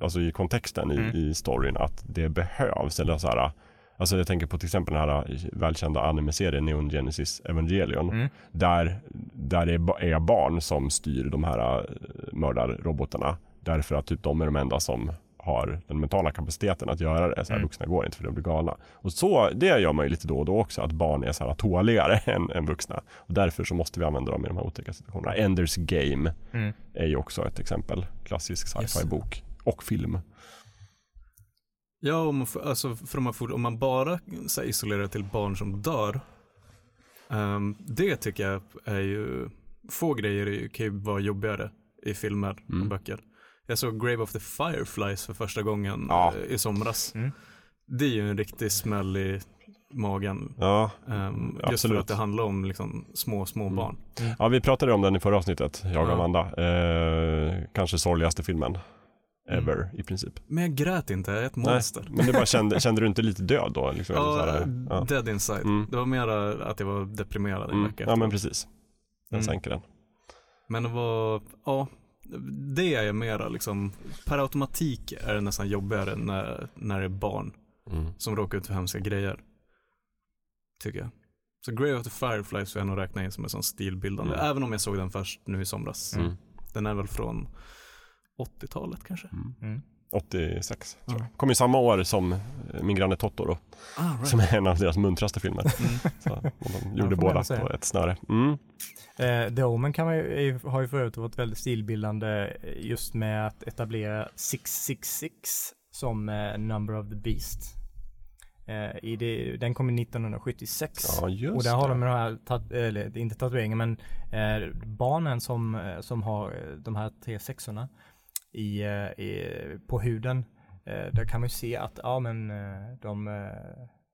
alltså i kontexten i, Mm. i storyn att det behövs. Eller så här, alltså jag tänker på till exempel den här välkända anime-serien Neon Genesis Evangelion. Mm. Där, där det är barn som styr de här eh, mördarrobotarna. Därför att typ de är de enda som har den mentala kapaciteten att göra det. Så här, Mm. Vuxna går inte för de blir galna. Och så, det gör man ju lite då och då också, att barn är så här tåligare <laughs> än, än vuxna. Och därför så måste vi använda dem i de här otäcka situationerna. Enders Game Mm. är ju också ett exempel. Klassisk Yes. sci-fi-bok. Och film. Ja, om man, får- alltså, för om, man får, om man bara så här, isolerar till barn som dör. ehm, det tycker jag är ju, få grejer kan ju vara jobbigare i filmer Mm. och böcker. Jag såg Grave of the Fireflies för första gången Ja. eh, i somras. Mm. Det är ju en riktig smäll i magen. Ja, ehm, just för Absolut. att det handlar om liksom, små, små Mm. barn. ja vi pratade om den i förra avsnittet, jag och Ja. Amanda. Eh, kanske sorgligaste filmen. Mm. Ever i princip. Men jag grät inte, jag är ett Nej, monster. Men det bara <laughs> kände, kände du inte lite död då? Liksom, Ja, ja. dead inside. Mm. Det var mer att jag var deprimerad en Mm. vecka Ja men precis. Den Mm. sänker den. Men det var, ja, det är mera liksom, per automatik är det nästan jobbigare när, när det är barn Mm. som råkar ut för hemska grejer. Tycker jag. Så Grey of the Fireflies får jag nog räkna in som en sån stilbildande, Mm. även om jag såg den först nu i somras. Mm. Den är väl från 80-talet kanske? Mm. 86 tror Ja. jag. Kom ju samma år som Min granne Totoro. Ah, right. Som är en av deras muntraste filmer. Mm. <laughs> Så, de gjorde båda på ett snöre. Mm. Eh, The Omen kan man ju, har ju förut varit väldigt stilbildande just med att etablera 666 som eh, number of the beast. Eh, i det, den kom 1976. Ja, just och där har det. de den här, tat- eller inte tatueringen men eh, barnen som, eh, som har eh, de här tre sexorna i, eh, i, på huden. Eh, där kan man ju se att, ja men eh, de,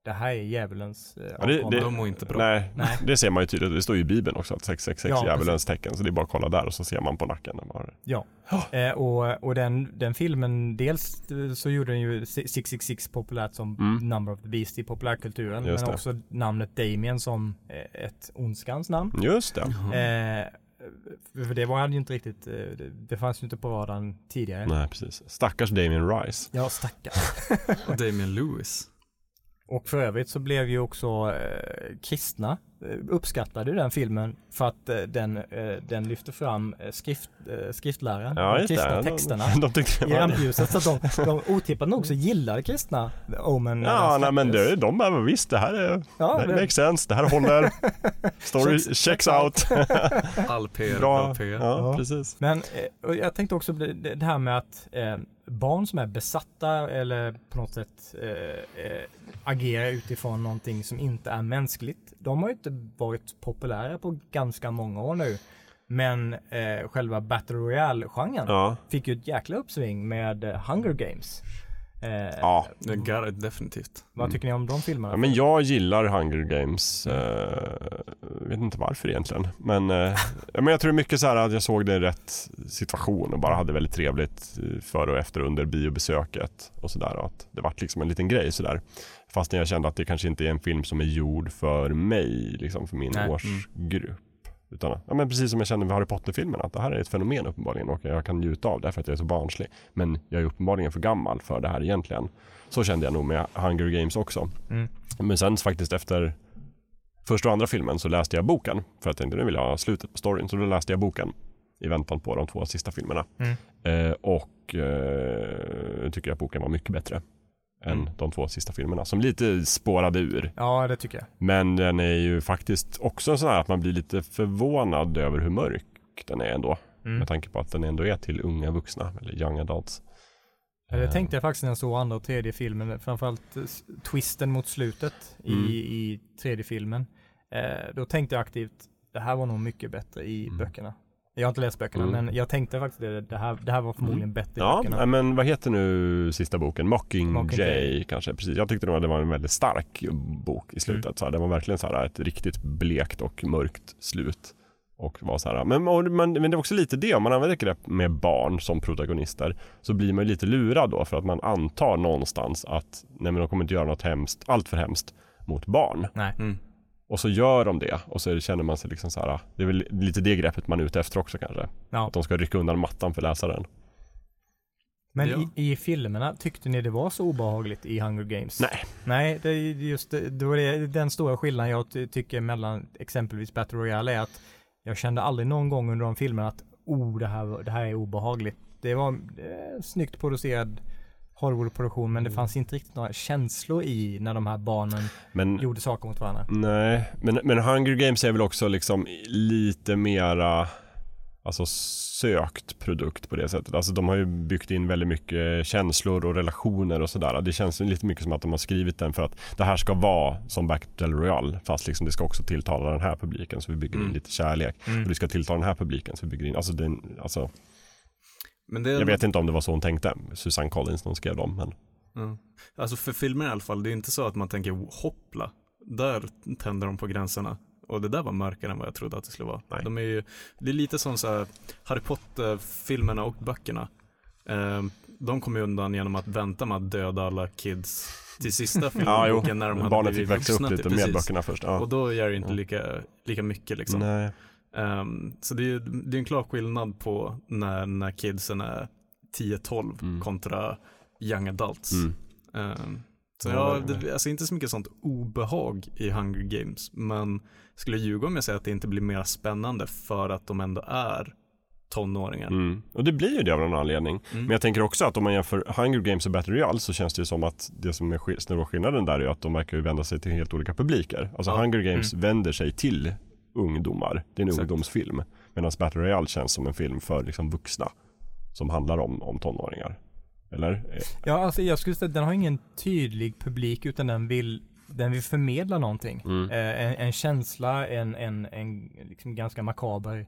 det här är djävulens Ja, det- det- De mår inte bra. Nej, Nej. det ser man ju tydligt. Det står ju i Bibeln också att 666 Ja, djävulens tecken. Så det är bara att kolla där och så ser man på nacken. Den bara, Ja, eh, och, och den, den filmen, dels så gjorde den ju 666 populärt som Mm. Number of the Beast i populärkulturen. Just men det. också namnet Damien som ett ondskans namn. Just det. Eh, för det var ju inte riktigt, eh, det, fanns ju inte på radarn tidigare. Nej, precis. Stackars Damien Rice. Ja, stackars. <laughs> Och Damien Lewis. Och för övrigt så blev ju också eh, kristna eh, uppskattade ju den filmen för att eh, den, eh, den lyfter fram eh, skrift, eh, skriftläran, Ja, de kristna <laughs> det. texterna. De, de i rampljuset så att de, <laughs> de otippat nog så gillade kristna Omen. Ja, nej men det, de bara visst det här är, Ja, det det- makes sense, det här håller. <laughs> Story Checks- checks, out. All PR, Bra. PR. Ja, Ja. precis. Men eh, och jag tänkte också det, det här med att eh, barn som är besatta eller på något sätt eh, eh, agerar utifrån någonting som inte är mänskligt. De har ju inte varit populära på ganska många år nu. Men eh, själva Battle Royale-genren Ja. fick ju ett jäkla uppsving med eh, Hunger Games. Eh, Ja. Det gar- definitivt. Vad tycker ni om de filmerna? ja, men jag gillar Hunger Games. Eh, vet inte varför egentligen. Men, eh, men jag tror mycket så här att jag såg det i rätt situation och bara hade väldigt trevligt eh, före och efter under biobesöket och sådär. Att det vart liksom en liten grej sådär. Fastän jag kände att det kanske inte är en film som är gjord för mig, liksom för min Nej. årsgrupp. Utan, ja, men precis som jag kände med Harry Potter-filmerna, att det här är ett fenomen uppenbarligen och jag kan njuta av det för att jag är så barnslig. Men jag är uppenbarligen för gammal för det här egentligen. Så kände jag nog med Hunger Games också. Mm. Men sen faktiskt efter första och andra filmen så läste jag boken. För att jag tänkte nu vill jag ha slutet på storyn. Så då läste jag boken i väntan på de två sista filmerna. Mm. Eh, och eh, tycker att boken var mycket bättre än Mm. de två sista filmerna. Som lite spårade ur. Ja, det tycker jag. Men den är ju faktiskt också så här att man blir lite förvånad över hur mörk den är ändå. Mm. Med tanke på att den ändå är till unga vuxna, eller young adults. Ja, Det Eh, tänkte jag faktiskt när jag såg andra och tredje filmen, framförallt eh, twisten mot slutet Mm. i, i tredje filmen. Eh, då tänkte jag aktivt, det här var nog mycket bättre i Mm. böckerna. Jag har inte läst böckerna, Mm. men jag tänkte faktiskt det, det, här, det här var förmodligen bättre i Ja, böckerna. nej, men vad heter nu sista boken? Mockingjay Mockingjay. kanske. Precis. Jag tyckte nog att det var en väldigt stark bok i slutet. Mm. Så här, det var verkligen så här ett riktigt blekt och mörkt slut. Och var så här, men, och, men, men det är också lite det, om man använder grepp med barn som protagonister så blir man ju lite lurad då för att man antar någonstans att nej men de kommer inte göra något hemskt, allt för hemskt mot barn. Nej. Mm. Och så gör de det och så känner man sig liksom så här, det är väl lite det greppet man är ute efter också kanske. Ja. Att de ska rycka undan mattan för läsaren. Men Ja. i, i filmerna, tyckte ni det var så obehagligt i Hunger Games? Nej. Nej, det är just det, det var det, den stora skillnaden jag ty- tycker mellan exempelvis Battle Royale är att jag kände aldrig någon gång under de filmerna att oh, det här, det här är obehagligt. Det var eh, snyggt producerad Hollywood-produktion men det Mm. fanns inte riktigt några känslor i när de här barnen Men gjorde saker mot varandra. Nej, men, men Hunger Games är väl också liksom lite mera alltså sökt produkt på det sättet. Alltså de har ju byggt in väldigt mycket känslor och relationer och sådär. Det känns lite mycket som att de har skrivit den för att det här ska vara som Battle Royale fast liksom det ska också tilltala den här publiken så vi bygger in Mm. lite kärlek. Mm. Och det ska tilltala den här publiken så vi bygger in, alltså, den, alltså Men jag vet inte om det var så hon tänkte, Susanne Collins när hon skrev dem men Ja. Alltså för filmer i alla fall, det är inte så att man tänker hoppla, där tänder de på gränserna. Och det där var mörkare än vad jag trodde att det skulle vara. Nej. De är ju, det är lite som så här, Harry Potter-filmerna och böckerna. Eh, de kom ju undan genom att vänta med att döda alla kids till sista <laughs> filmen ja, jo, när de hade barnen fick växa upp lite precis. med böckerna först. Ja. Och då gör det inte lika, lika mycket liksom. Nej. Ehm, så det är, det är en klar skillnad på när, när kidsen är 10-12 Mm. kontra young adults. Mm. Ehm, så Ja, jag, det- alltså inte så mycket sånt obehag i Hunger Games, men skulle ljuga om jag säger att det inte blir mer spännande för att de ändå är tonåringar. Mm. Och det blir ju det av någon anledning. Mm. Men jag tänker också att om man jämför Hunger Games och Battle Royale så känns det ju som att det som är stora skillnaden där är att de verkar ju vända sig till helt olika publiker. Alltså Ja. Hunger Games vänder sig till ungdomar. Det är en Exakt. ungdomsfilm. Medan Battle Royale känns som en film för liksom vuxna. Som handlar om, om tonåringar. Eller? Ja, alltså jag skulle säga att den har ingen tydlig publik utan den vill, den vill förmedla någonting. Mm. Eh, en, en känsla, en, en, en liksom ganska makaber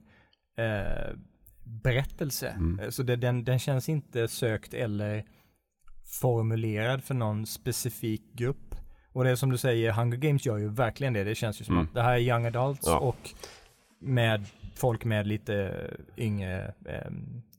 eh, berättelse. Mm. Eh, Så det, den, den känns inte sökt eller formulerad för någon specifik grupp. Och det är som du säger, Hunger Games gör ju verkligen det. Det känns ju som Mm. att det här är young adults Ja. och med folk med lite yngre eh,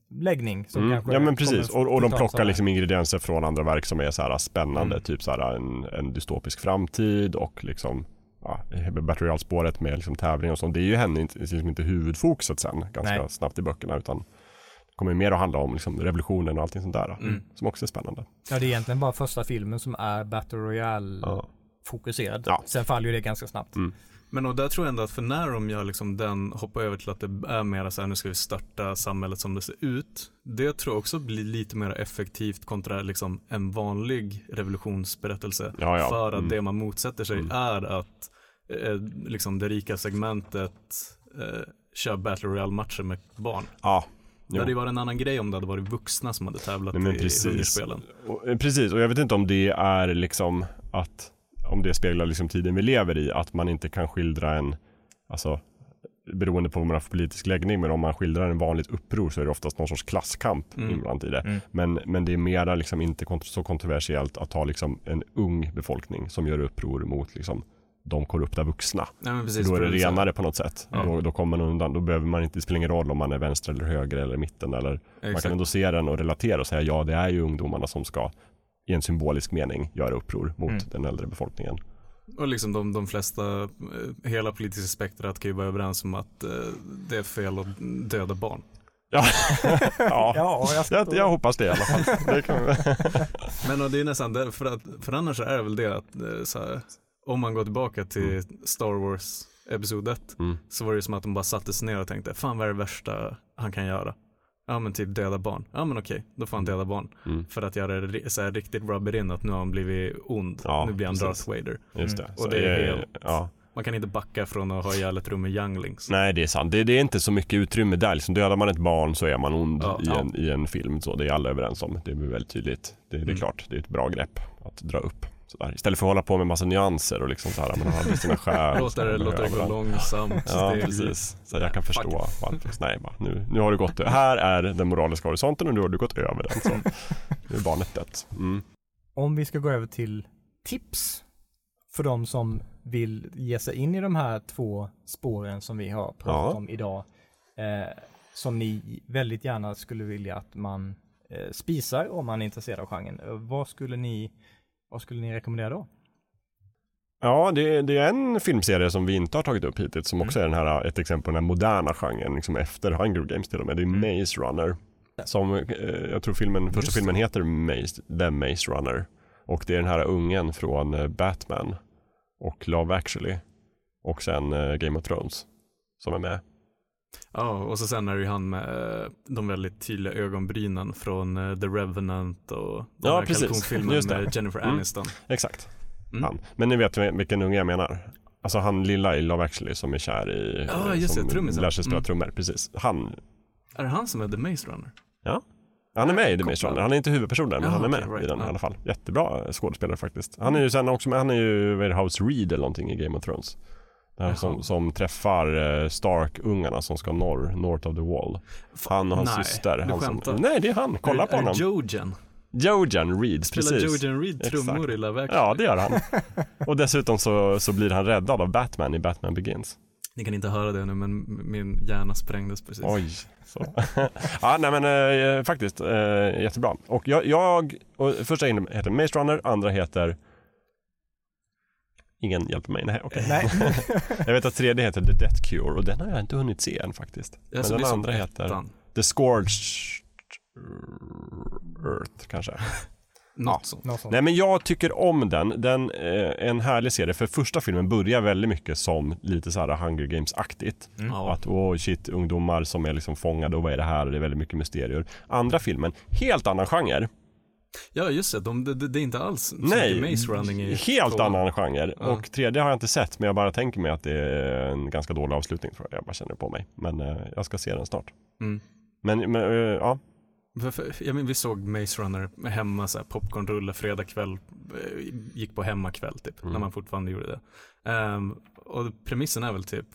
läggning. Som Mm. kanske Ja men precis, och, och de plockar liksom ingredienser från andra verk som är så här spännande, Mm. typ så här en, en dystopisk framtid och liksom ja, Battle Royale-spåret med liksom tävling och sånt. Det är ju henne inte, liksom inte huvudfokuset sen ganska Nej. snabbt i böckerna utan kommer mer att handla om liksom revolutionen och allting sånt där Mm. som också är spännande. Ja, det är egentligen bara första filmen som är Battle Royale Ja. fokuserad. Ja. Sen faller ju det ganska snabbt. Mm. Men och där tror jag ändå att för när de gör liksom den, hoppar över till att det är mer så här, nu ska vi starta samhället som det ser ut. Det tror jag också blir lite mer effektivt kontra liksom en vanlig revolutionsberättelse. Ja, ja. För att Mm. det man motsätter sig Mm. är att eh, liksom det rika segmentet eh, kör Battle Royale-matcher med barn. Ja, Det jo. hade ju varit en annan grej om det hade varit vuxna som hade tävlat Nej, men i precis. hungerspelen. Och, eh, precis, och jag vet inte om det är liksom att om det speglar liksom tiden vi lever i, att man inte kan skildra en, alltså beroende på vad man har för politisk läggning, men om man skildrar en vanligt uppror så är det oftast någon sorts klasskamp Mm. inblandat i det. Mm. Men, men det är mera liksom inte kont- så kontroversiellt att ha liksom en ung befolkning som gör uppror mot liksom de korrupta vuxna. Nej, men precis, då är det renare på något sätt. Ja. Då, då kommer man undan, då behöver man inte, det spelar ingen roll om man är vänster eller höger eller mitten eller man kan ändå se den och relatera och säga ja, det är ju ungdomarna som ska i en symbolisk mening göra uppror mot Mm. den äldre befolkningen. Och liksom de, de flesta, eh, hela politiska spektrat kan ju vara överens om att eh, det är fel att döda barn. Ja, <laughs> ja. Ja, jag, Jag, jag hoppas det i alla fall. Det kan. <laughs> Men och det är nästan det, för, att, för annars är det väl det att eh, så här, om man går tillbaka till Star Wars Episod 1 Mm. så var det som att de bara satte sig ner och tänkte, fan vad är det värsta han kan göra? Ja men typ döda barn. Ja men okej, då får han döda barn. Mm. För att göra det så här, riktigt rub it in att nu har han blivit ond. Ja, nu blir han precis. Darth Vader. Just det. Mm. Så Och det är helt- ja. Man kan inte backa från att ha ihjäl ett rum med younglings. Nej, det är sant. Det, det är inte så mycket utrymme där. Liksom, dödar man ett barn så är man ond Ja, i, ja. en, i en film. Så det är alla överens om. Det blir väldigt tydligt. Det, det är Mm. klart, det är ett bra grepp att dra upp. Sådär. Istället för att hålla på med massa nyanser och liksom så här, man har sina <laughs> skär. Låter det, låter det gå långsamt. <laughs> Ja, precis. Så jag kan förstå. Varför. Nej, bara, nu, nu har du gått Här är den moraliska horisonten och nu har du gått över den. Så nu är barnet dött. Mm. Om vi ska gå över till tips för de som vill ge sig in i de här två spåren som vi har pratat Ja. om idag. Eh, som ni väldigt gärna skulle vilja att man eh, spisar om man är intresserad av genren. Eh, vad skulle ni, vad skulle ni rekommendera då? Ja, det, det är en filmserie som vi inte har tagit upp hittills som också är den här, ett exempel på den här moderna genren, liksom efter Hunger Games till och med. Det är Mm. Maze Runner. Som, eh, jag tror filmen, första Just filmen heter Maze, The Maze Runner. Och det är den här ungen från eh, Batman och Love actually. Och sen eh, Game of Thrones som är med. Ja, och så sen är det ju han med eh, de väldigt tydliga ögonbrynen från eh, The Revenant och den Ja, här kalkonfilmen det. med Jennifer Mm. Aniston. Exakt, Mm. han. Men ni vet vilken unge jag menar. Alltså han lilla i Love actually som är kär i, Ja, eh, just det, som trummisen. lär sig spela Mm. trummor. Precis. Han, Är det han som är The Maze Runner? Han är med i The. Maze Runner. Han är inte huvudpersonen men Ja, han är med right. i den Ja. i alla fall. Jättebra skådespelare faktiskt. Han är ju sen också med, han är ju det, House Reed eller någonting i Game of Thrones. Jaha. som, som träffar eh, Stark-ungarna som ska norr, North of the Wall. Han och hans Nej, syster. Han som, nej, det är han. Kolla är, på är honom. Jojen? Jojen Reed, Spelar precis. Jojen Reed trummor Exakt. i Love Actually? Ja, det gör han. <laughs> Och dessutom så, så blir han räddad av Batman i Batman Begins. Ni kan inte höra det nu men min hjärna sprängdes precis. Oj. Så. <laughs> ja, nej men eh, faktiskt eh, jättebra. Och jag, jag och första heter Maze Runner, andra heter Ingen hjälper mig, nej okej. Nej. <laughs> Jag vet att tredje heter The Death Cure och den har jag inte hunnit se än faktiskt. Men den andra heter ettan. The Scourged Earth kanske. <laughs> Något sånt. Något sånt. Nej men jag tycker om den. Den eh, är en härlig serie. För första filmen börjar väldigt mycket som lite så här Hunger Games-aktigt. Mm. Att åh shit, ungdomar som är liksom fångade och vad är det här? Det är väldigt mycket mysterier. Andra filmen, helt annan genre. Ja, just det. De, det, det är inte alls Nej, Maze Running i helt tvåan. annan genre. Ja. Och tredje har jag inte sett, men jag bara tänker mig att det är en ganska dålig avslutning tror jag. Jag bara känner på mig. Men eh, jag ska se den snart. Mm. Men, men eh, ja, jag men, vi såg Maze Runner hemma, så här, popcornrulle, fredag kväll, eh, gick på hemmakväll typ, Mm. när man fortfarande gjorde det. Ehm, och premissen är väl typ,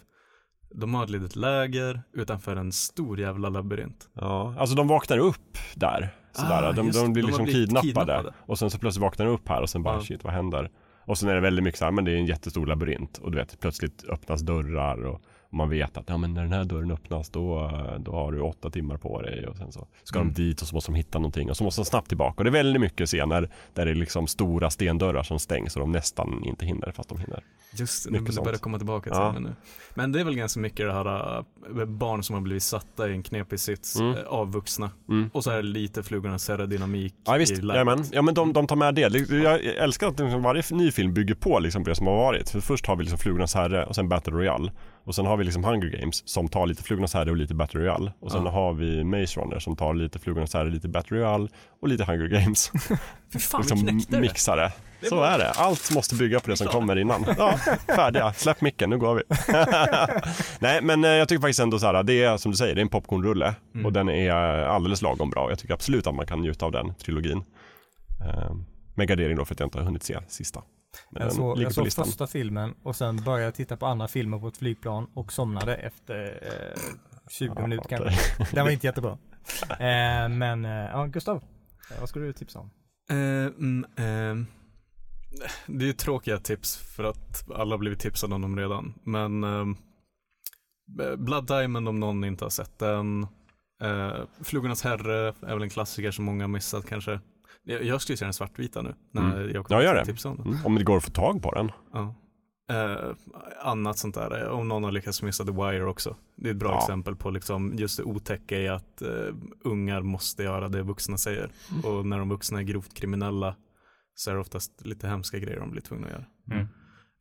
de har ett litet läger utanför en stor jävla labyrint. Ja, alltså de vaknar upp där. Sådär. Ah, de, de blir De liksom kidnappade. kidnappade. Och sen så plötsligt vaknar de upp här och sen bara Ja. shit vad händer? Och sen är det väldigt mycket så här, men det är en jättestor labyrint och du vet plötsligt öppnas dörrar och man vet att ja, men när den här dörren öppnas då, då har du åtta timmar på dig och sen så ska Mm. de dit och så måste de hitta någonting och så måste de snabbt tillbaka. Och det är väldigt mycket scener där det är liksom stora stendörrar som stängs och de nästan inte hinner fast de hinner. Just det, sånt. börjar komma tillbaka till Ja. nu. Men det är väl ganska mycket det här äh, barn som har blivit satta i en knepig sits Mm. äh, av vuxna. Mm. Och så är det lite flugornas herre-dynamik Ja visst, i läget. Ja men de, de tar med. Det- Jag älskar att liksom varje ny film bygger på liksom det som har varit. För först har vi liksom Flugornas Herre och sen Battle Royale. Och sen har vi liksom Hunger Games som tar lite Flugornas Herre och lite Battle Royale. Och sen Ja. har vi Maze Runner som tar lite Flugornas Herre, lite Battle Royale och lite Hunger Games. <laughs> Fy fan, liksom det. mixare. Det Så var- är det. Allt måste bygga på det som kommer innan. <laughs> Ja, färdiga. Släpp micken, nu går vi. <laughs> Nej, men eh, jag tycker faktiskt ändå så här, det är som du säger, det är en popcornrulle Mm. och den är alldeles lagom bra. Jag tycker absolut att man kan njuta av den trilogin. Eh, med gardering då för att jag inte har hunnit se sista. Men Jag den såg, jag såg listan. första filmen och sen började jag titta på andra filmer på ett flygplan och somnade efter eh, 20 Ja, minuter kanske. Den var inte jättebra. <laughs> Eh, men eh, ja, Gustav, eh, vad skulle du tipsa om? Eh, mm, ehm, det är ju tråkiga tips för att alla har blivit tipsade om dem redan. Men ehm, Blood Diamond om någon inte har sett den. Uh, Flugornas herre är väl en klassiker som många har missat kanske. Jag, skulle se den svartvita nu när Mm. jag Ja, gör det. om. Mm, om det går att få tag på den. Ja. Eh, annat sånt där, eh, om någon har lyckats missa The Wire också. Det är ett bra Ja. exempel på liksom just det otäcka i att eh, ungar måste göra det vuxna säger. Mm. Och när de vuxna är grovt kriminella så är det oftast lite hemska grejer de blir tvungna att göra. Mm.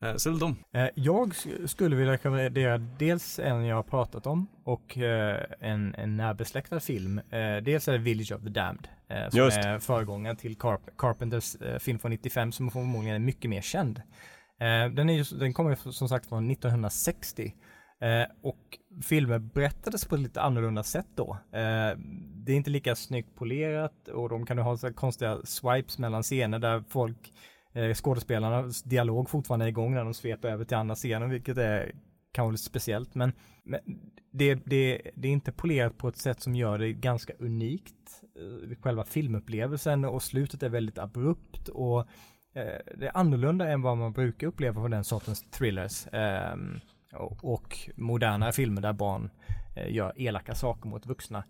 Eh, så är det de. Eh, jag sk- skulle vilja rekommendera dels en jag har pratat om och eh, en, en närbesläktad film. Eh, dels är det Village of the Damned eh, som Just. är föregångaren till Carp- Carpenters eh, film från 95 som förmodligen är mycket mer känd. Eh, den, är ju, den kommer som sagt från 1960 eh, och filmen berättades på ett lite annorlunda sätt då. Eh, det är inte lika snyggt polerat och de kan ha så konstiga swipes mellan scener där folk skådespelarnas dialog fortfarande är igång när de sveper över till andra scenen, vilket är kanske lite speciellt. Men, men det, det, det är inte polerat på ett sätt som gör det ganska unikt. Eh, Själva filmupplevelsen och slutet är väldigt abrupt och eh, det är annorlunda än vad man brukar uppleva på den sortens thrillers. ehm, och, moderna filmer där barn eh, gör elaka saker mot vuxna.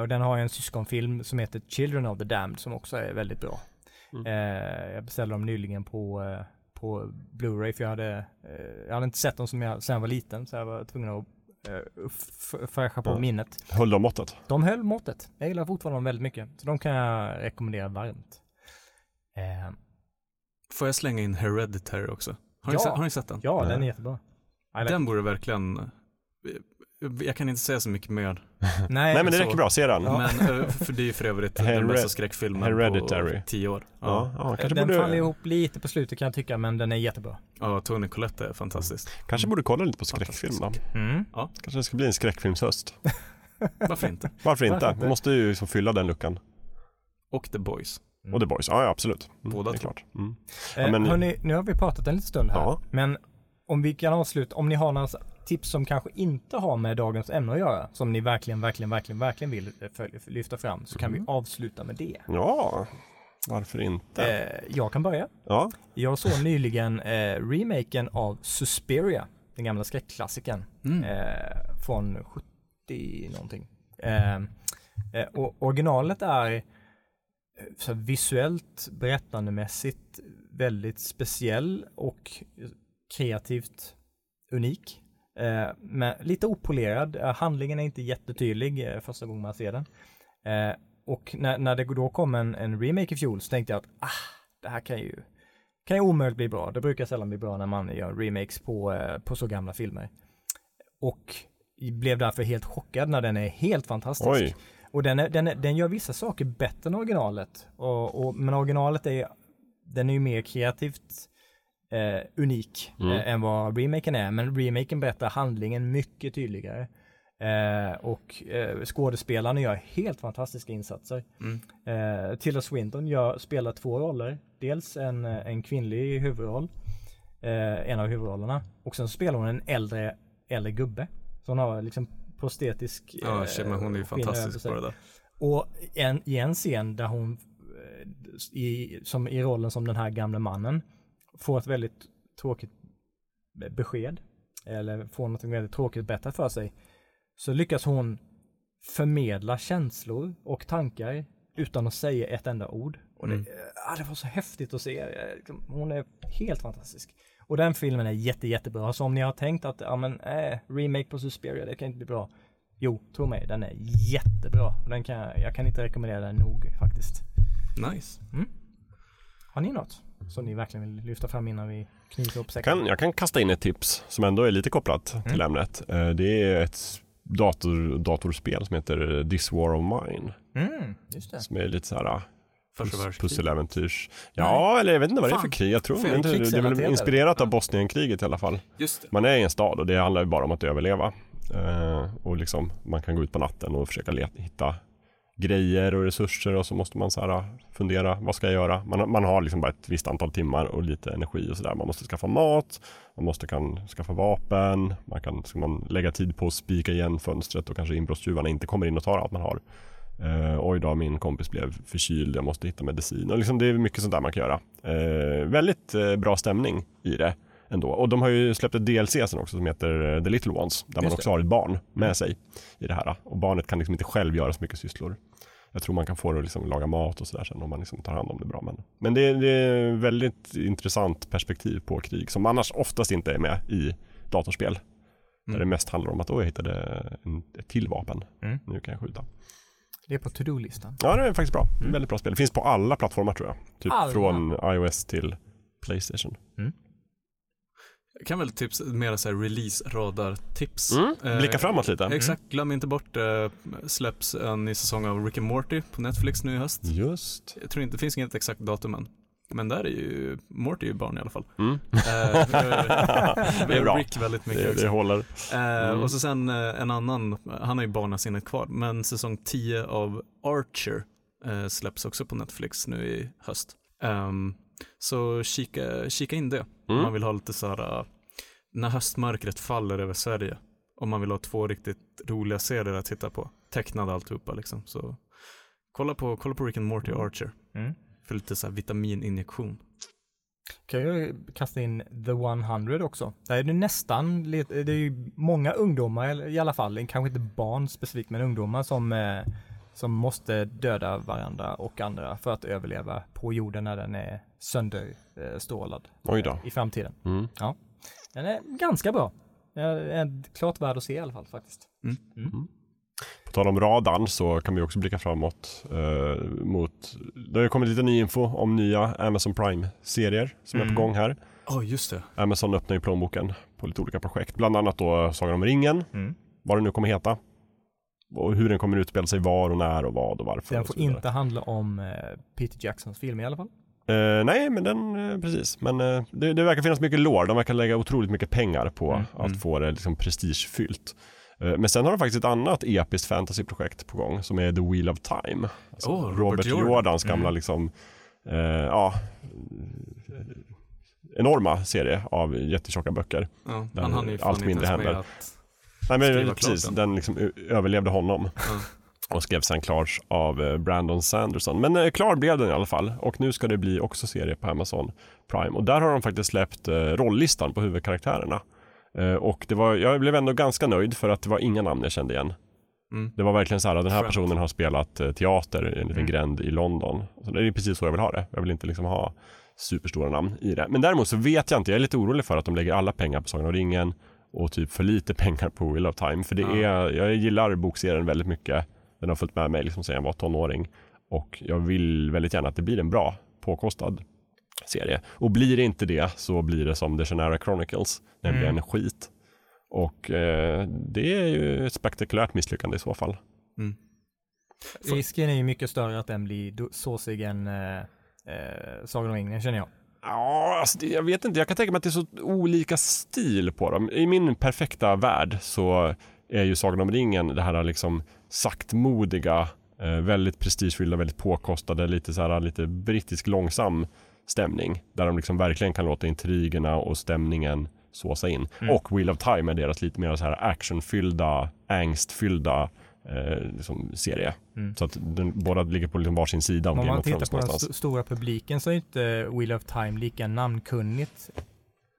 Och den har en syskonfilm som heter Children of the Damned som också är väldigt bra. Mm. Jag beställde dem nyligen på, på Blu-ray för jag hade, jag hade inte sett dem som jag, sen jag var liten så jag var tvungen att fräscha på Ja. minnet. Höll de måttet? De höll måttet. Jag gillar fortfarande dem väldigt mycket. Så de kan jag rekommendera varmt. Eh, Får jag slänga in Hereditary också? Har, ni, Ja. sett, har ni sett den? ja, Nej. den är jättebra. Like Den borde verkligen, eh, jag kan inte säga så mycket mer. <laughs> Nej, Nej men det så- räcker bra, se den. Ja, Men eh, för det är ju för övrigt den bästa skräckfilmen Hereditary. på tio år. ja, Ja. kanske, den borde, faller ihop lite på slutet kan jag tycka, men den är jättebra. ja, Tony Collette är fantastisk. kanske borde kolla lite på skräckfilm då. Mm. Kanske det ska bli en skräckfilmshöst. <laughs> Varför inte? Varför inte? Varför inte? Man måste ju liksom fylla den luckan. Och The Boys. Mm. Och The Boys, ja, ja absolut. Mm, Båda det är två. klart. Mm. Eh, men- hörni, nu har vi pratat en liten stund här, Ja. men om vi kan avsluta, om ni har några tips som kanske inte har med dagens ämne att göra, som ni verkligen, verkligen, verkligen, verkligen vill eh, lyfta fram, så kan Mm. vi avsluta med det. Ja, varför inte? Eh, jag kan börja. Ja, Jag såg nyligen eh, remaken av Suspiria, den gamla skräckklassikern, Mm. eh, från 70 någonting. Eh, eh, och originalet är så visuellt, berättandemässigt väldigt speciell och kreativt unik. Eh, men lite opolerad, eh, handlingen är inte jättetydlig eh, första gången man ser den. Och när, när det då kom en, en remake i fjol så tänkte jag att ah, det här kan ju kan ju omöjligt bli bra. Det brukar sällan bli bra när man gör remakes på, på så gamla filmer. Och blev därför helt chockad när den är helt fantastisk. oj. Och den, är, den, är, den gör vissa saker bättre än originalet. Och, och, men originalet är, den är ju mer kreativt eh, unik Mm. eh, än vad remaken är. Men remaken berättar handlingen mycket tydligare. Eh, och eh, skådespelarna gör helt fantastiska insatser. Mm. Eh, Tilda Swinton gör, spelar två roller. Dels en, en kvinnlig huvudroll, eh, en av huvudrollerna. Och sen spelar hon en äldre, äldre gubbe. Så hon har liksom prostetisk Ja, shit, men hon är ju över fantastisk på det där. Och en, i en scen där hon, eh, i, som, i rollen som den här gamla mannen, får ett väldigt tråkigt be- besked, eller får något väldigt tråkigt berättat för sig, så lyckas hon förmedla känslor och tankar utan att säga ett enda ord. Och det, Mm. ah, det var så häftigt att se. Liksom, Hon är helt fantastisk. Och den filmen är jätte, jättebra. Så om ni har tänkt att, ja men, äh, remake på Suspiria, det kan inte bli bra. Jo, tro mig, den är jättebra. Den kan, jag- kan inte rekommendera den nog faktiskt. Nice. Har ni något som ni verkligen vill lyfta fram innan vi knyter upp säcken? Kan, jag kan kasta in ett tips som ändå är lite kopplat till ämnet. Eh, Det är ett dator, datorspel som heter This War of Mine. Mm, just det. Som är lite så här ah, pus- pusseläventyrs. Ja, eller jag vet inte vad det är för Fan. krig. Jag tror inte, det är väl inspirerat av Bosnienkriget i alla fall. Just det. Man är i en stad och det handlar ju bara om att överleva. Eh, och liksom man kan gå ut på natten och försöka leta, hitta grejer och resurser och så måste man så här ah, fundera, vad ska jag göra? Man, man har liksom bara ett visst antal timmar och lite energi och sådär. Man måste skaffa mat, man måste kan skaffa vapen, man kan ska man lägga tid på att spika igen fönstret och kanske inbrottstjuvarna inte kommer in och tar allt man har. Eh, oj då, min kompis blev förkyld, jag måste hitta medicin. Och liksom, det är mycket sånt där man kan göra. Eh, väldigt eh, bra stämning i det ändå. Och de har ju släppt ett DLC sen också som heter eh, The Little Ones. Där man också har ett barn med sig i det här. Och barnet kan liksom inte själv göra så mycket sysslor. Jag tror man kan få det att liksom laga mat och sådär sen om man liksom tar hand om det bra. Men, men det, är- det är väldigt intressant perspektiv på krig som annars oftast inte är med i datorspel. Där Mm. det mest handlar om att jag hittade en, ett till vapen. Mm. Nu kan jag skjuta. Det är på to-do-listan. Ja, det är faktiskt bra. Väldigt bra spel. Det finns på alla plattformar tror jag. Typ Alla? från iOS till Playstation. Jag kan väl tips, mera så här release-radar-tips. Mm. Eh, Blicka framåt lite. Exakt, glöm inte bort, eh, släpps en ny säsong av Rick and Morty på Netflix nu i höst. Just. Jag tror inte, det finns inget exakt datum än. Men där är ju, Morty är ju barn i alla fall. Mm. Eh, Det är bra. Rick väldigt mycket Det, också. det håller. Eh, Mm. Och så sen en annan, han har ju barnasinnet kvar, men säsong 10 av Archer släpps också på Netflix nu i höst. Ehm, så kika, kika in det om Mm. man vill ha lite så här, eh, när höstmörkret faller över Sverige. Om man vill ha två riktigt roliga serier att titta på. Tecknade alltihopa liksom. Så kolla på, kolla på Rick and Morty och Archer. Mm. För lite så här vitamininjektion. Kan jag kasta in The 100 också? Där är det nästan, det är ju många ungdomar i alla fall, kanske inte barn specifikt, men ungdomar som, eh, som måste döda varandra och andra för att överleva på jorden när den är sönderstrålad Oj då. i framtiden. Mm. Den är ganska bra. Den är klart värd att se i alla fall faktiskt. På tal om radarn så kan vi också blicka framåt eh, mot, det har ju kommit lite ny info om nya Amazon Prime-serier som är Mm. på gång här. Ja, oh, just det. Amazon öppnar ju plånboken på lite olika projekt, bland annat då Sagan om ringen, Mm. vad den nu kommer heta. Och hur den kommer utspela sig var och när och vad och varför. Den får inte handla om eh, Peter Jacksons film i alla fall. Eh, nej, men den, eh, precis. Men eh, det, det verkar finnas mycket lore. De verkar lägga otroligt mycket pengar på Mm, att mm. få det liksom prestigefyllt. Men sen har de faktiskt ett annat episkt fantasyprojekt på gång som är The Wheel of Time. Alltså Åh, Robert Robert Jordan. Jordans gamla Mm. liksom, ja, enorma serie av jättetjocka böcker. Ja, Där han allt mindre händer. att Nej men precis, den. den liksom överlevde honom. Och skrevs sen klart av eh, Brandon Sanderson. Men eh, klar blev den i alla fall. Och nu ska det bli också serie på Amazon Prime. Och där har de faktiskt släppt eh, rolllistan på huvudkaraktärerna. Eh, och det var, jag blev ändå ganska nöjd för att det var inga namn jag kände igen. Mm. Det var verkligen så här, den här Skönt. personen har spelat teater i en liten Mm. gränd i London. Så det är precis så jag vill ha det. Jag vill inte liksom ha superstora namn i det. Men däremot så vet jag inte, jag är lite orolig för att de lägger alla pengar på Sagan om ringen och typ för lite <laughs> pengar på Wheel of Time. För det Ja. är, jag gillar bokserien väldigt mycket. Den har följt med mig liksom sedan jag var tonåring. Och jag vill väldigt gärna att det blir en bra, påkostad serie. Och blir det inte det så blir det som The Shannara Chronicles, nämligen Mm. skit. Och eh, det är ju ett spektakulärt misslyckande i så fall. Mm. Risken är ju mycket större att den blir såsig än eh, eh, Sagan om ringen känner jag. Ja, alltså det, jag vet inte. Jag kan tänka mig att det är så olika stil på dem. I min perfekta värld så är ju Sagan om ringen, det här liksom saktmodiga, eh, väldigt prestigefyllda, väldigt påkostade, lite så här lite brittisk långsam stämning. Där de liksom verkligen kan låta intrigerna och stämningen såsa in. Mm. Och Wheel of Time är deras lite mer så här actionfyllda, angstfyllda eh, liksom serie. Mm. Så att den, båda ligger på liksom varsin sida av Om Game man of tittar Thrones på den någonstans. st- stora publiken så är inte Wheel of Time lika namnkunnigt.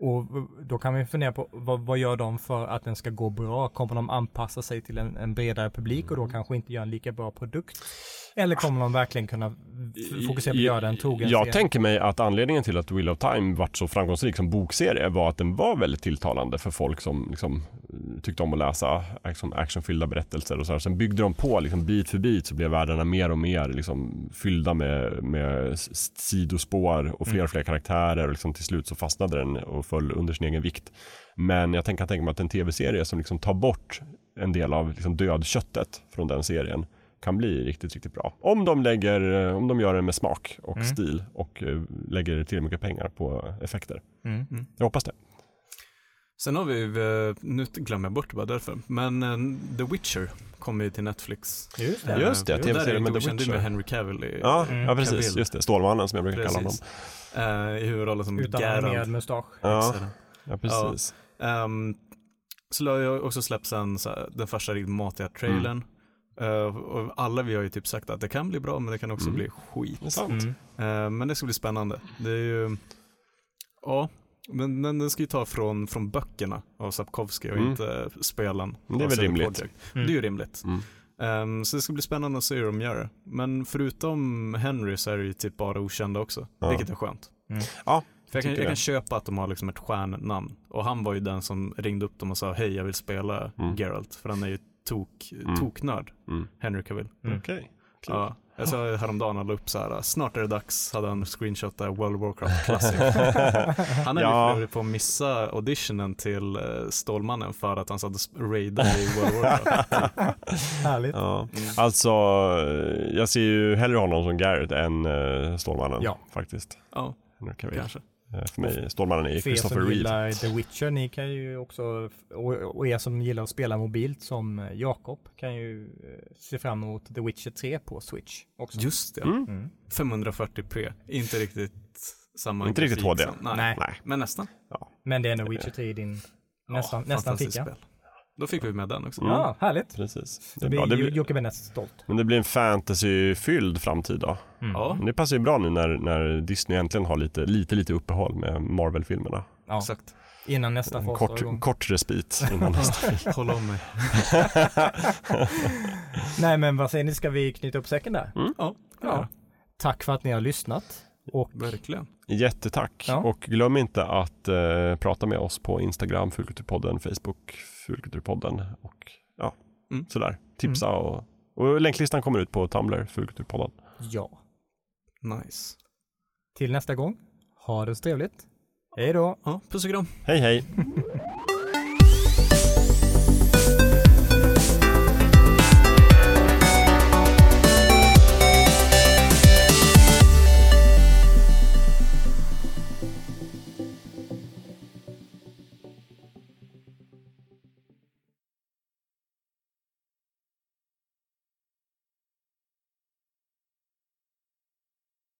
Och då kan man ju fundera på vad, vad gör de för att den ska gå bra? Kommer de anpassa sig till en, en bredare publik och då kanske inte göra en lika bra produkt? Eller kommer de verkligen kunna fokusera på att göra den trogen Jag serie? tänker mig att anledningen till att Wheel of Time vart så framgångsrik som bokserie var att den var väldigt tilltalande för folk som liksom, tyckte om att läsa liksom, actionfyllda berättelser och så här. Sen byggde de på liksom, bit för bit så blev världarna mer och mer liksom, fyllda med, med sidospår och fler och fler karaktärer och liksom, till slut så fastnade den och föll under sin egen vikt. Men jag tänker tänka mig att en tv-serie som liksom tar bort en del av liksom, dödköttet från den serien kan bli riktigt, riktigt bra. Om de lägger, eh, om de gör det med smak och Mm. stil och eh, lägger till mycket pengar på effekter. Mm. Jag hoppas det. Sen har vi, eh, nu glömmer jag bort det bara därför, men The Witcher kommer ju till Netflix. Just det. Just det, TV-serien med The Witcher. med Henry Cavill i, Ja, Mm. ja precis. Cavill. Just det. Stålmannen som jag brukar kalla honom. Precis. eh, i huvudrollen som Utan Geralt. mustasch. Ja, ja precis. Um, så har jag också släppt sen så här, den första riktigt matiga trailern. Eh, och alla vi har ju typ sagt att det kan bli bra men det kan också Mm. bli skit. Det. Mm. Eh, men det ska bli spännande. Det är ju, ja, men, men den ska ju ta från, från böckerna av Sapkowski och Mm. inte spelen. Det är väl rimligt. Mm. Det är ju rimligt. Mm. Ehm, så det ska bli spännande att se hur de gör det. Men förutom Henry så är det ju typ bara okända också, Ja. vilket är skönt. Mm. Ja, För jag kan, jag kan köpa att de har liksom ett stjärnnamn. Och han var ju den som ringde upp dem och sa hej jag vill spela Mm. Geralt. För han är ju tok, Mm. toknörd, Mm. Henry Cavill. Mm. Okej. Ja, jag sa häromdagen han la upp så här, snart är det dags, hade han screenshotat World of Warcraft <laughs> Classic. Han är Ja. ju på att missa auditionen till eh, Stålmannen för att han satt och raidade i World of Warcraft. <laughs> Härligt. Ja. Mm. Alltså, eh, jag ser ju hellre honom som Garrett än uh, Stålmannen. Ja. Faktiskt. Ja, kanske. Eh, För mig, Stålmannen är För er Christopher som gillar The Witcher, ni kan ju också, och, er som gillar att spela mobilt som eh, Jakob, kan ju eh, se fram emot The Witcher 3 på Switch också. Just det, Mm. Mm. 540p, inte riktigt samma Inte riktigt HD. som- Nej. Nej. Nej. men nästan. Men det är ändå Witcher 3 i din nästan, Ja, nästan ficka. spel. Då fick vi med den också. Mm. Ja, härligt. Precis. Det Det blir Det blir, Jocke Benett stolt. men det blir en fantasyfylld framtid då. Mm. Ja, det passar ju bra nu när, när Disney äntligen har lite, lite, lite uppehåll med Marvel-filmerna. Ja, exakt. innan nästa En fas kort, kort respit <laughs> innan nästa. <laughs> Håll om mig. <laughs> Nej men vad säger ni, ska vi knyta upp säcken där? Ja, Ja. ja. Tack för att ni har lyssnat. Och verkligen. Jättetack. Ja. Och glöm inte att eh, prata med oss på Instagram, Fulkulturpodden, Facebook, Fulkulturpodden och ja, Mm. sådär. Tipsa och, och länklistan kommer ut på Tumblr, Fulkulturpodden. ja, Nice. till nästa gång. Ha det så trevligt. Hej då. Ja, puss och kram. Hej hej! <laughs>